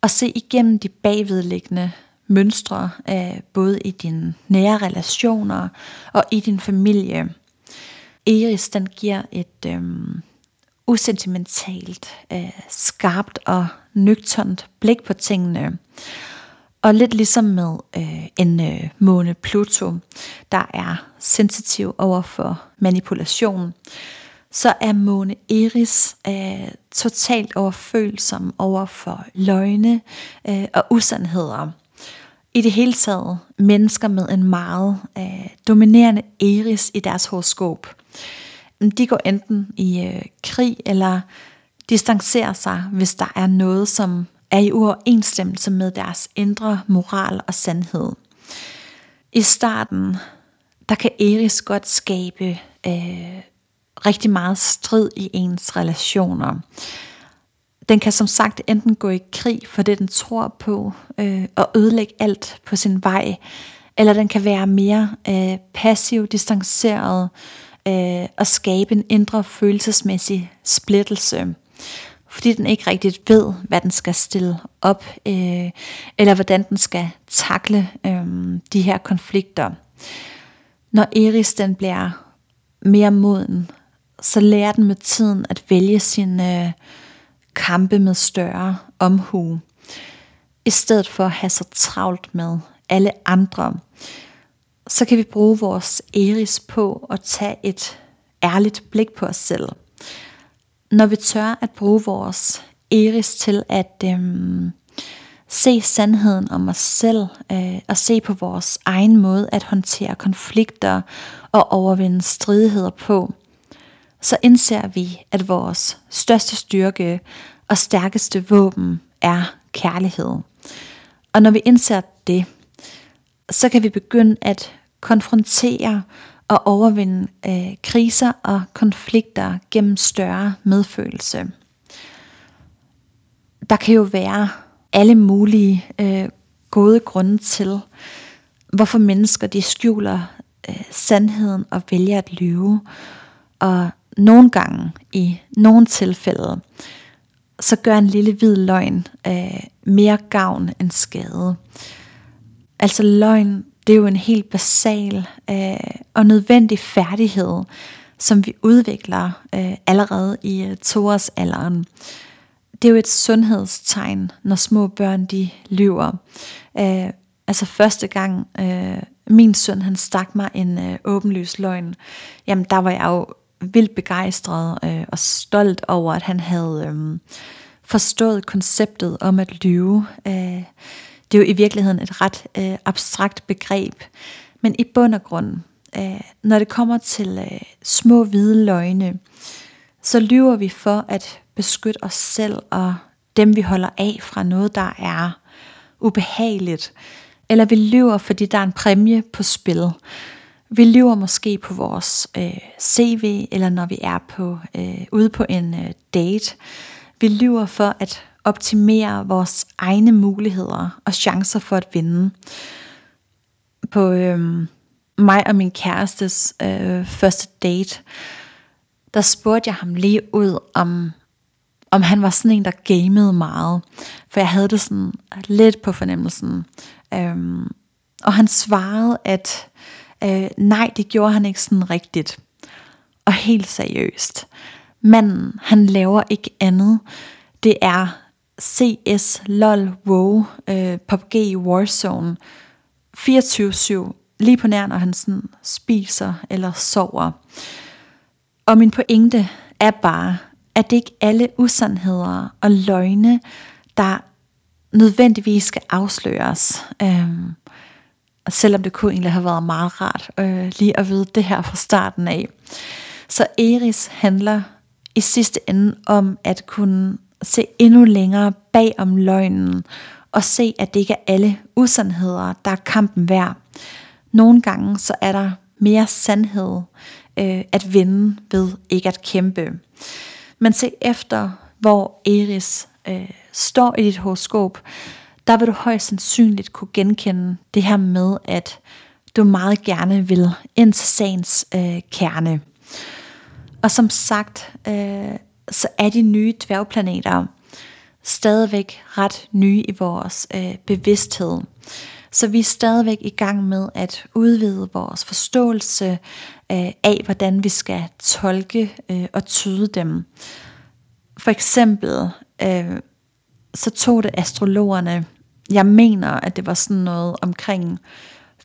og se igennem de bagvedliggende mønstre, øh, både i dine nære relationer og i din familie. Eris, den giver et øh, usentimentalt, øh, skarpt og nøgternt blik på tingene. Og lidt ligesom med øh, en øh, måne Pluto, der er sensitiv over for manipulation, så er måne Eris øh, totalt overfølsom over for løgne øh, og usandheder. I det hele taget mennesker med en meget øh, dominerende Eris i deres horoskop. De går enten i øh, krig eller distancerer sig, hvis der er noget, som er i uoverensstemmelse med deres indre moral og sandhed. I starten, der kan Eris godt skabe øh, rigtig meget strid i ens relationer. Den kan som sagt enten gå i krig for det, den tror på, øh, og ødelægge alt på sin vej, eller den kan være mere øh, passiv, distanceret øh, og skabe en indre følelsesmæssig splittelse fordi den ikke rigtigt ved, hvad den skal stille op, øh, eller hvordan den skal takle øh, de her konflikter. Når Eris den bliver mere moden, så lærer den med tiden at vælge sine øh, kampe med større omhu, i stedet for at have så travlt med alle andre. Så kan vi bruge vores Eris på at tage et ærligt blik på os selv – når vi tør at bruge vores eris til at øhm, se sandheden om os selv øh, og se på vores egen måde at håndtere konflikter og overvinde stridigheder på, så indser vi, at vores største styrke og stærkeste våben er kærlighed. Og når vi indser det, så kan vi begynde at konfrontere og overvinde øh, kriser og konflikter gennem større medfølelse. Der kan jo være alle mulige øh, gode grunde til, hvorfor mennesker de skjuler øh, sandheden og vælger at lyve. Og nogle gange, i nogle tilfælde, så gør en lille hvid løgn øh, mere gavn end skade. Altså løgn det er jo en helt basal øh, og nødvendig færdighed, som vi udvikler øh, allerede i øh, toårsalderen. Det er jo et sundhedstegn, når små børn de lyver. Øh, altså første gang øh, min søn han stak mig en øh, åbenlys løgn, jamen der var jeg jo vildt begejstret øh, og stolt over, at han havde øh, forstået konceptet om at lyve. Øh, det er jo i virkeligheden et ret øh, abstrakt begreb, men i bund og grund, øh, når det kommer til øh, små hvide løgne, så lyver vi for at beskytte os selv og dem vi holder af fra noget, der er ubehageligt. Eller vi lyver, fordi der er en præmie på spil. Vi lyver måske på vores øh, CV, eller når vi er på øh, ude på en øh, date. Vi lyver for at optimere vores egne muligheder og chancer for at vinde. På øhm, mig og min kærestes øh, første date, der spurgte jeg ham lige ud, om, om han var sådan en, der gamede meget. For jeg havde det sådan lidt på fornemmelsen. Øhm, og han svarede, at øh, nej, det gjorde han ikke sådan rigtigt. og helt seriøst. Manden, han laver ikke andet. Det er CS, LOL, WoW, øh, PUBG, Warzone, 24-7, lige på nær, når han sådan spiser eller sover. Og min pointe er bare, at det ikke alle usandheder og løgne, der nødvendigvis skal afsløres. Øhm, selvom det kunne egentlig have været meget rart øh, lige at vide det her fra starten af. Så Eris handler i sidste ende om at kunne se endnu længere bag om løgnen, og se, at det ikke er alle usandheder, der er kampen værd. Nogle gange så er der mere sandhed øh, at vinde ved ikke at kæmpe. Men se efter, hvor Eris øh, står i dit horoskop, der vil du højst sandsynligt kunne genkende det her med, at du meget gerne vil ind til sagens øh, kerne. Og som sagt, øh, så er de nye dværgplaneter stadigvæk ret nye i vores øh, bevidsthed. Så vi er stadigvæk i gang med at udvide vores forståelse øh, af, hvordan vi skal tolke øh, og tyde dem. For eksempel, øh, så tog det astrologerne, jeg mener, at det var sådan noget omkring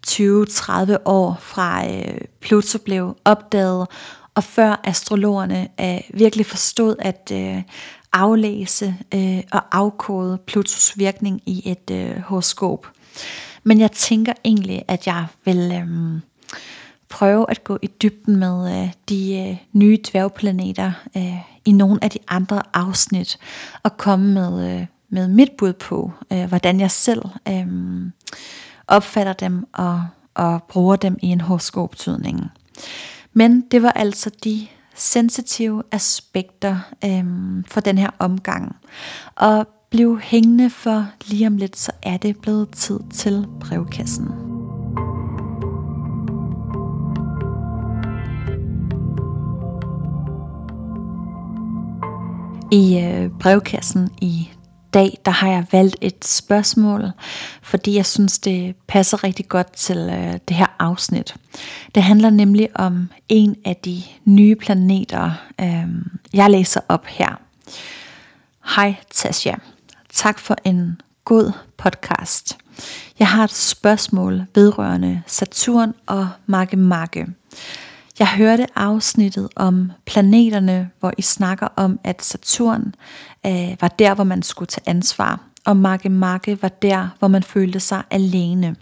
20-30 år fra øh, Pluto blev opdaget, og før astrologerne øh, virkelig forstod at øh, aflæse øh, og afkode Plutos virkning i et øh, horoskop. Men jeg tænker egentlig, at jeg vil øh, prøve at gå i dybden med øh, de øh, nye dværgplaneter øh, i nogle af de andre afsnit, og komme med, øh, med mit bud på, øh, hvordan jeg selv øh, opfatter dem og, og bruger dem i en horoskoptydning. Men det var altså de sensitive aspekter øhm, for den her omgang. Og bliv hængende for lige om lidt, så er det blevet tid til brevkassen. I øh, brevkassen i dag, der har jeg valgt et spørgsmål, fordi jeg synes, det passer rigtig godt til øh, det her afsnit. Det handler nemlig om en af de nye planeter, øh, jeg læser op her. Hej Tasha, tak for en god podcast. Jeg har et spørgsmål vedrørende Saturn og Marke Marke. Jeg hørte afsnittet om planeterne, hvor I snakker om, at Saturn øh, var der, hvor man skulle tage ansvar, og Marke Marke var der, hvor man følte sig alene.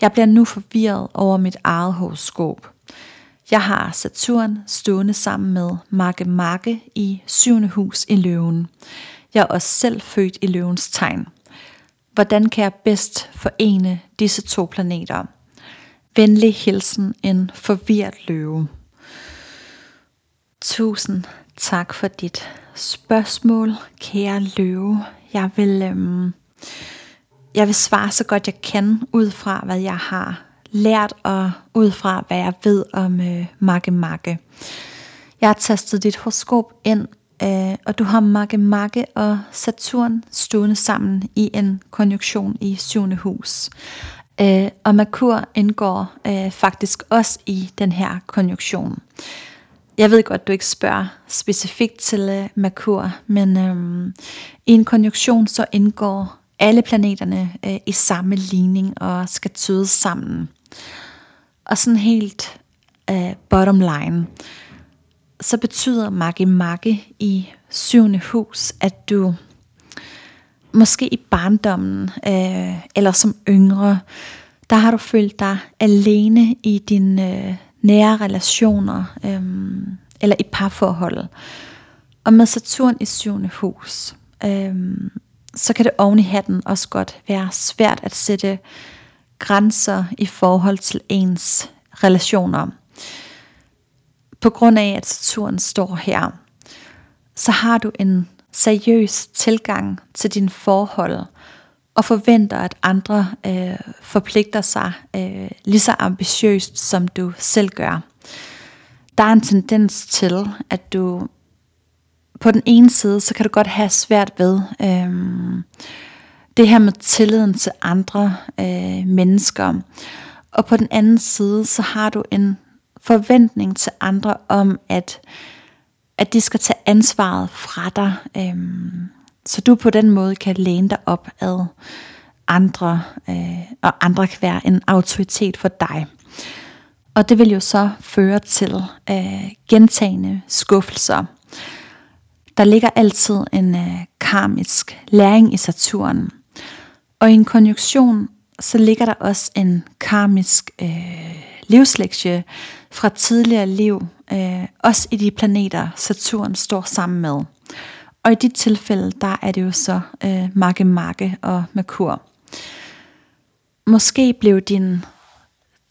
Jeg bliver nu forvirret over mit eget horoskop. Jeg har Saturn stående sammen med Marke Marke i syvende hus i løven. Jeg er også selv født i løvens tegn. Hvordan kan jeg bedst forene disse to planeter? Venlig hilsen en forvirret løve. Tusind tak for dit spørgsmål, kære løve. Jeg vil, øhm, jeg vil svare så godt jeg kan, ud fra hvad jeg har lært, og ud fra hvad jeg ved om øh, Makke Makke. Jeg har tastet dit horoskop ind, øh, og du har Makke Makke og Saturn stående sammen i en konjunktion i syvende hus. Øh, og Merkur indgår øh, faktisk også i den her konjunktion. Jeg ved godt, du ikke spørger specifikt til øh, Merkur, men øh, i en konjunktion så indgår alle planeterne øh, i samme ligning og skal tydes sammen. Og sådan helt øh, bottom line, så betyder makke makke i syvende hus, at du måske i barndommen øh, eller som yngre, der har du følt dig alene i din øh, nære relationer øhm, eller i parforhold. Og med Saturn i syvende hus, øhm, så kan det oven i hatten også godt være svært at sætte grænser i forhold til ens relationer. På grund af, at Saturn står her, så har du en seriøs tilgang til dine forhold og forventer, at andre øh, forpligter sig øh, lige så ambitiøst, som du selv gør. Der er en tendens til, at du på den ene side, så kan du godt have svært ved øh, det her med tilliden til andre øh, mennesker. Og på den anden side, så har du en forventning til andre om, at, at de skal tage ansvaret fra dig, Øh, så du på den måde kan læne dig op ad andre, øh, og andre kan være en autoritet for dig. Og det vil jo så føre til øh, gentagende skuffelser. Der ligger altid en øh, karmisk læring i Saturn. Og i en konjunktion, så ligger der også en karmisk øh, livslektie fra tidligere liv, øh, også i de planeter, Saturn står sammen med. Og i dit tilfælde, der er det jo så øh, Makke Makke og Merkur. Måske blev din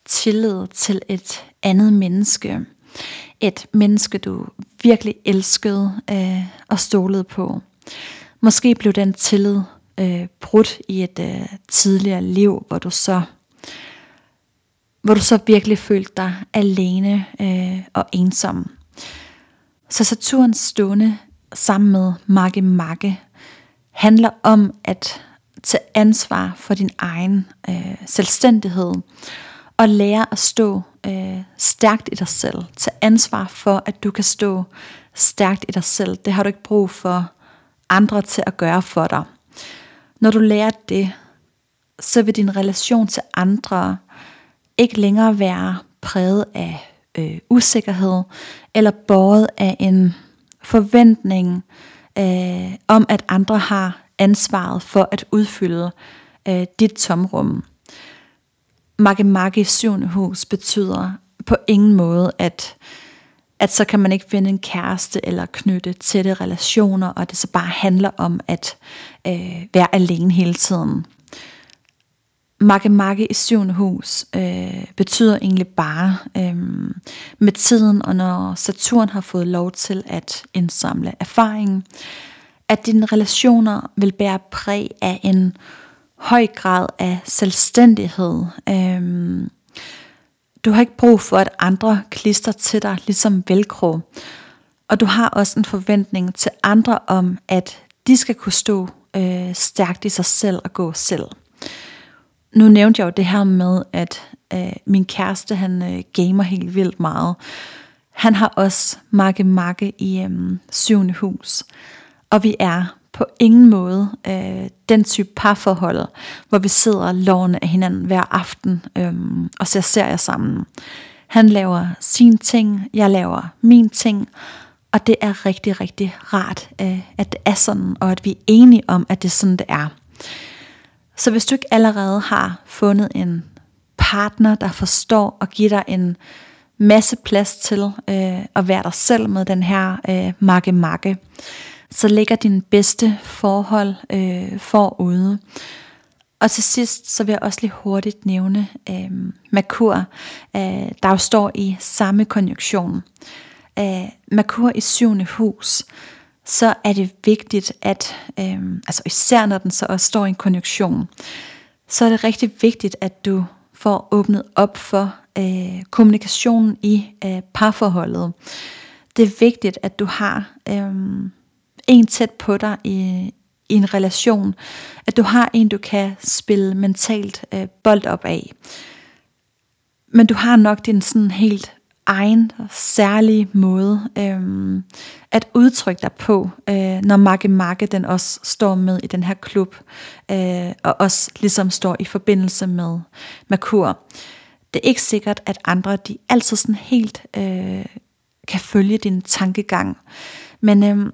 tillid til et andet menneske, et menneske du virkelig elskede øh, og stolede på. Måske blev den tillid øh, brudt i et øh, tidligere liv, hvor du så hvor du så virkelig følte dig alene øh, og ensom. Så Saturns stående sammen med Marke Marke handler om at tage ansvar for din egen øh, selvstændighed og lære at stå øh, stærkt i dig selv. Tag ansvar for, at du kan stå stærkt i dig selv. Det har du ikke brug for andre til at gøre for dig. Når du lærer det, så vil din relation til andre ikke længere være præget af øh, usikkerhed eller båret af en forventningen øh, om, at andre har ansvaret for at udfylde øh, dit tomrum. Makemake syvende hus betyder på ingen måde, at, at så kan man ikke finde en kæreste eller knytte tætte relationer, og det så bare handler om at øh, være alene hele tiden. Makke i syvende hus øh, betyder egentlig bare øh, med tiden, og når Saturn har fået lov til at indsamle erfaringen, at dine relationer vil bære præg af en høj grad af selvstændighed. Øh, du har ikke brug for, at andre klister til dig, ligesom velcro. Og du har også en forventning til andre om, at de skal kunne stå øh, stærkt i sig selv og gå selv nu nævnte jeg jo det her med, at øh, min kæreste, han øh, gamer helt vildt meget. Han har også makke makke i øh, syvende hus. Og vi er på ingen måde øh, den type parforhold, hvor vi sidder lovende af hinanden hver aften øh, og ser serier sammen. Han laver sin ting, jeg laver min ting, og det er rigtig, rigtig rart, øh, at det er sådan, og at vi er enige om, at det er sådan, det er. Så hvis du ikke allerede har fundet en partner, der forstår og giver dig en masse plads til øh, at være dig selv med den her øh, makke-makke, så ligger din bedste forhold øh, forude. Og til sidst, så vil jeg også lige hurtigt nævne øh, Merkur, øh, der jo står i samme konjunktion. Øh, Merkur i syvende hus, så er det vigtigt, at, øh, altså især når den så også står i en konjunktion, så er det rigtig vigtigt, at du får åbnet op for øh, kommunikationen i øh, parforholdet. Det er vigtigt, at du har øh, en tæt på dig i, i en relation, at du har en, du kan spille mentalt øh, bold op af. Men du har nok din sådan helt egen særlige måde øhm, at udtrykke dig på, øh, når Marke Marke den også står med i den her klub, øh, og også ligesom står i forbindelse med Merkur. Det er ikke sikkert, at andre de altid sådan helt øh, kan følge din tankegang, men øh,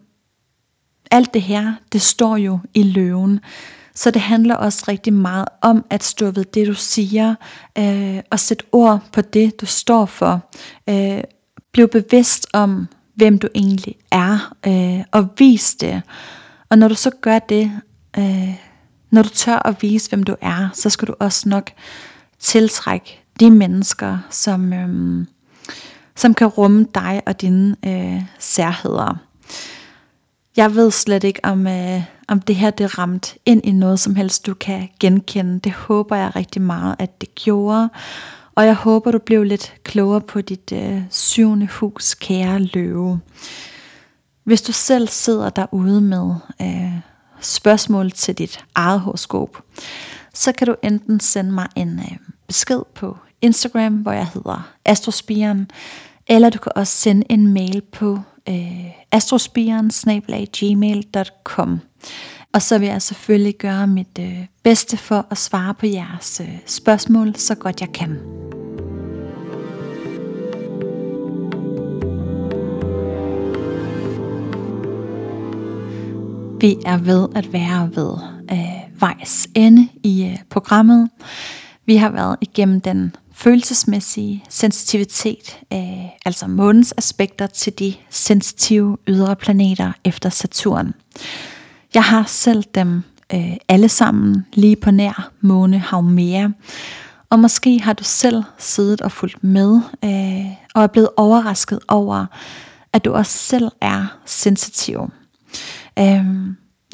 alt det her, det står jo i løven. Så det handler også rigtig meget om at stå ved det, du siger, øh, og sætte ord på det, du står for. Øh, bliv bevidst om, hvem du egentlig er, øh, og vis det. Og når du så gør det, øh, når du tør at vise, hvem du er, så skal du også nok tiltrække de mennesker, som, øh, som kan rumme dig og dine øh, særheder. Jeg ved slet ikke, om, øh, om det her det ramte ind i noget som helst, du kan genkende. Det håber jeg rigtig meget, at det gjorde. Og jeg håber, du blev lidt klogere på dit øh, syvende hus, kære løve. Hvis du selv sidder derude med øh, spørgsmål til dit eget horoskop, så kan du enten sende mig en øh, besked på Instagram, hvor jeg hedder Astrospiren, eller du kan også sende en mail på øh, astrospiren.gmail.com. Og så vil jeg selvfølgelig gøre mit øh, bedste for at svare på jeres øh, spørgsmål så godt jeg kan. Vi er ved at være ved øh, vejs ende i øh, programmet. Vi har været igennem den følelsesmæssige sensitivitet, øh, altså månens aspekter til de sensitive ydre planeter efter Saturn. Jeg har selv dem øh, alle sammen lige på nær måne Haumea, og måske har du selv siddet og fulgt med øh, og er blevet overrasket over, at du også selv er sensitiv. Øh,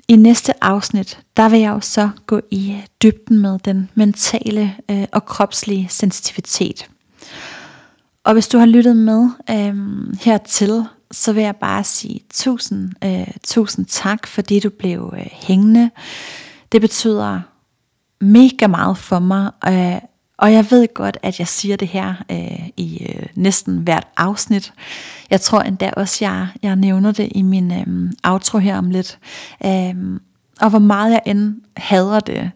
I næste afsnit, der vil jeg jo så gå i dybden med den mentale øh, og kropslige sensitivitet. Og hvis du har lyttet med øh, hertil, så vil jeg bare sige tusind, øh, tusind tak, fordi du blev øh, hængende. Det betyder mega meget for mig, øh, og jeg ved godt, at jeg siger det her øh, i øh, næsten hvert afsnit. Jeg tror endda også, jeg, jeg nævner det i min øh, outro her om lidt. Øh, og hvor meget jeg end hader det,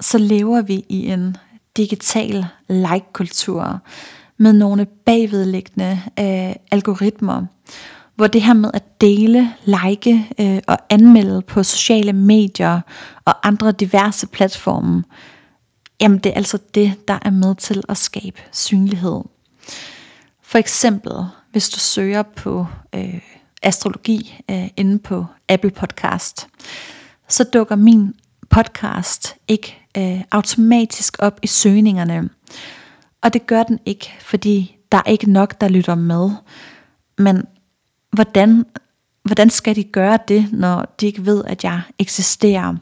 så lever vi i en digital like-kultur med nogle bagvedliggende øh, algoritmer, hvor det her med at dele, like øh, og anmelde på sociale medier og andre diverse platforme, jamen det er altså det, der er med til at skabe synlighed. For eksempel, hvis du søger på øh, astrologi øh, inde på Apple Podcast, så dukker min podcast ikke øh, automatisk op i søgningerne. Og det gør den ikke, fordi der er ikke nok, der lytter med. Men hvordan, hvordan skal de gøre det, når de ikke ved, at jeg eksisterer?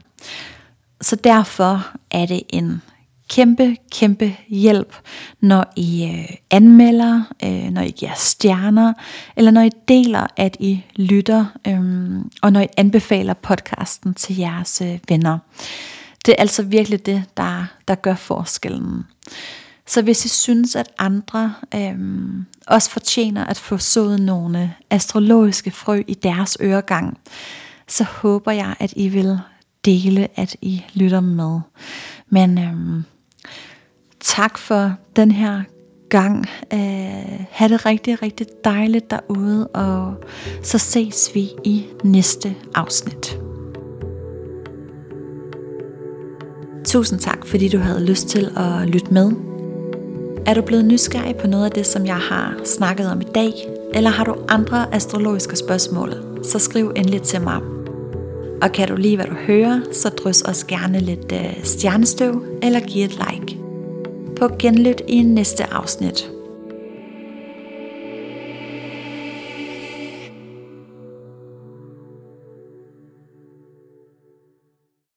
Så derfor er det en kæmpe, kæmpe hjælp, når I øh, anmelder, øh, når I giver stjerner, eller når I deler, at I lytter, øh, og når I anbefaler podcasten til jeres øh, venner. Det er altså virkelig det, der, der gør forskellen. Så hvis I synes, at andre øh, også fortjener at få sået nogle astrologiske frø i deres øregang, så håber jeg, at I vil dele, at I lytter med. Men øh, tak for den her gang. Øh, ha' det rigtig, rigtig dejligt derude, og så ses vi i næste afsnit. Tusind tak, fordi du havde lyst til at lytte med. Er du blevet nysgerrig på noget af det, som jeg har snakket om i dag, eller har du andre astrologiske spørgsmål, så skriv endelig til mig. Og kan du lide, hvad du hører, så drys os gerne lidt øh, stjernestøv eller giv et like. På genlyt i næste afsnit.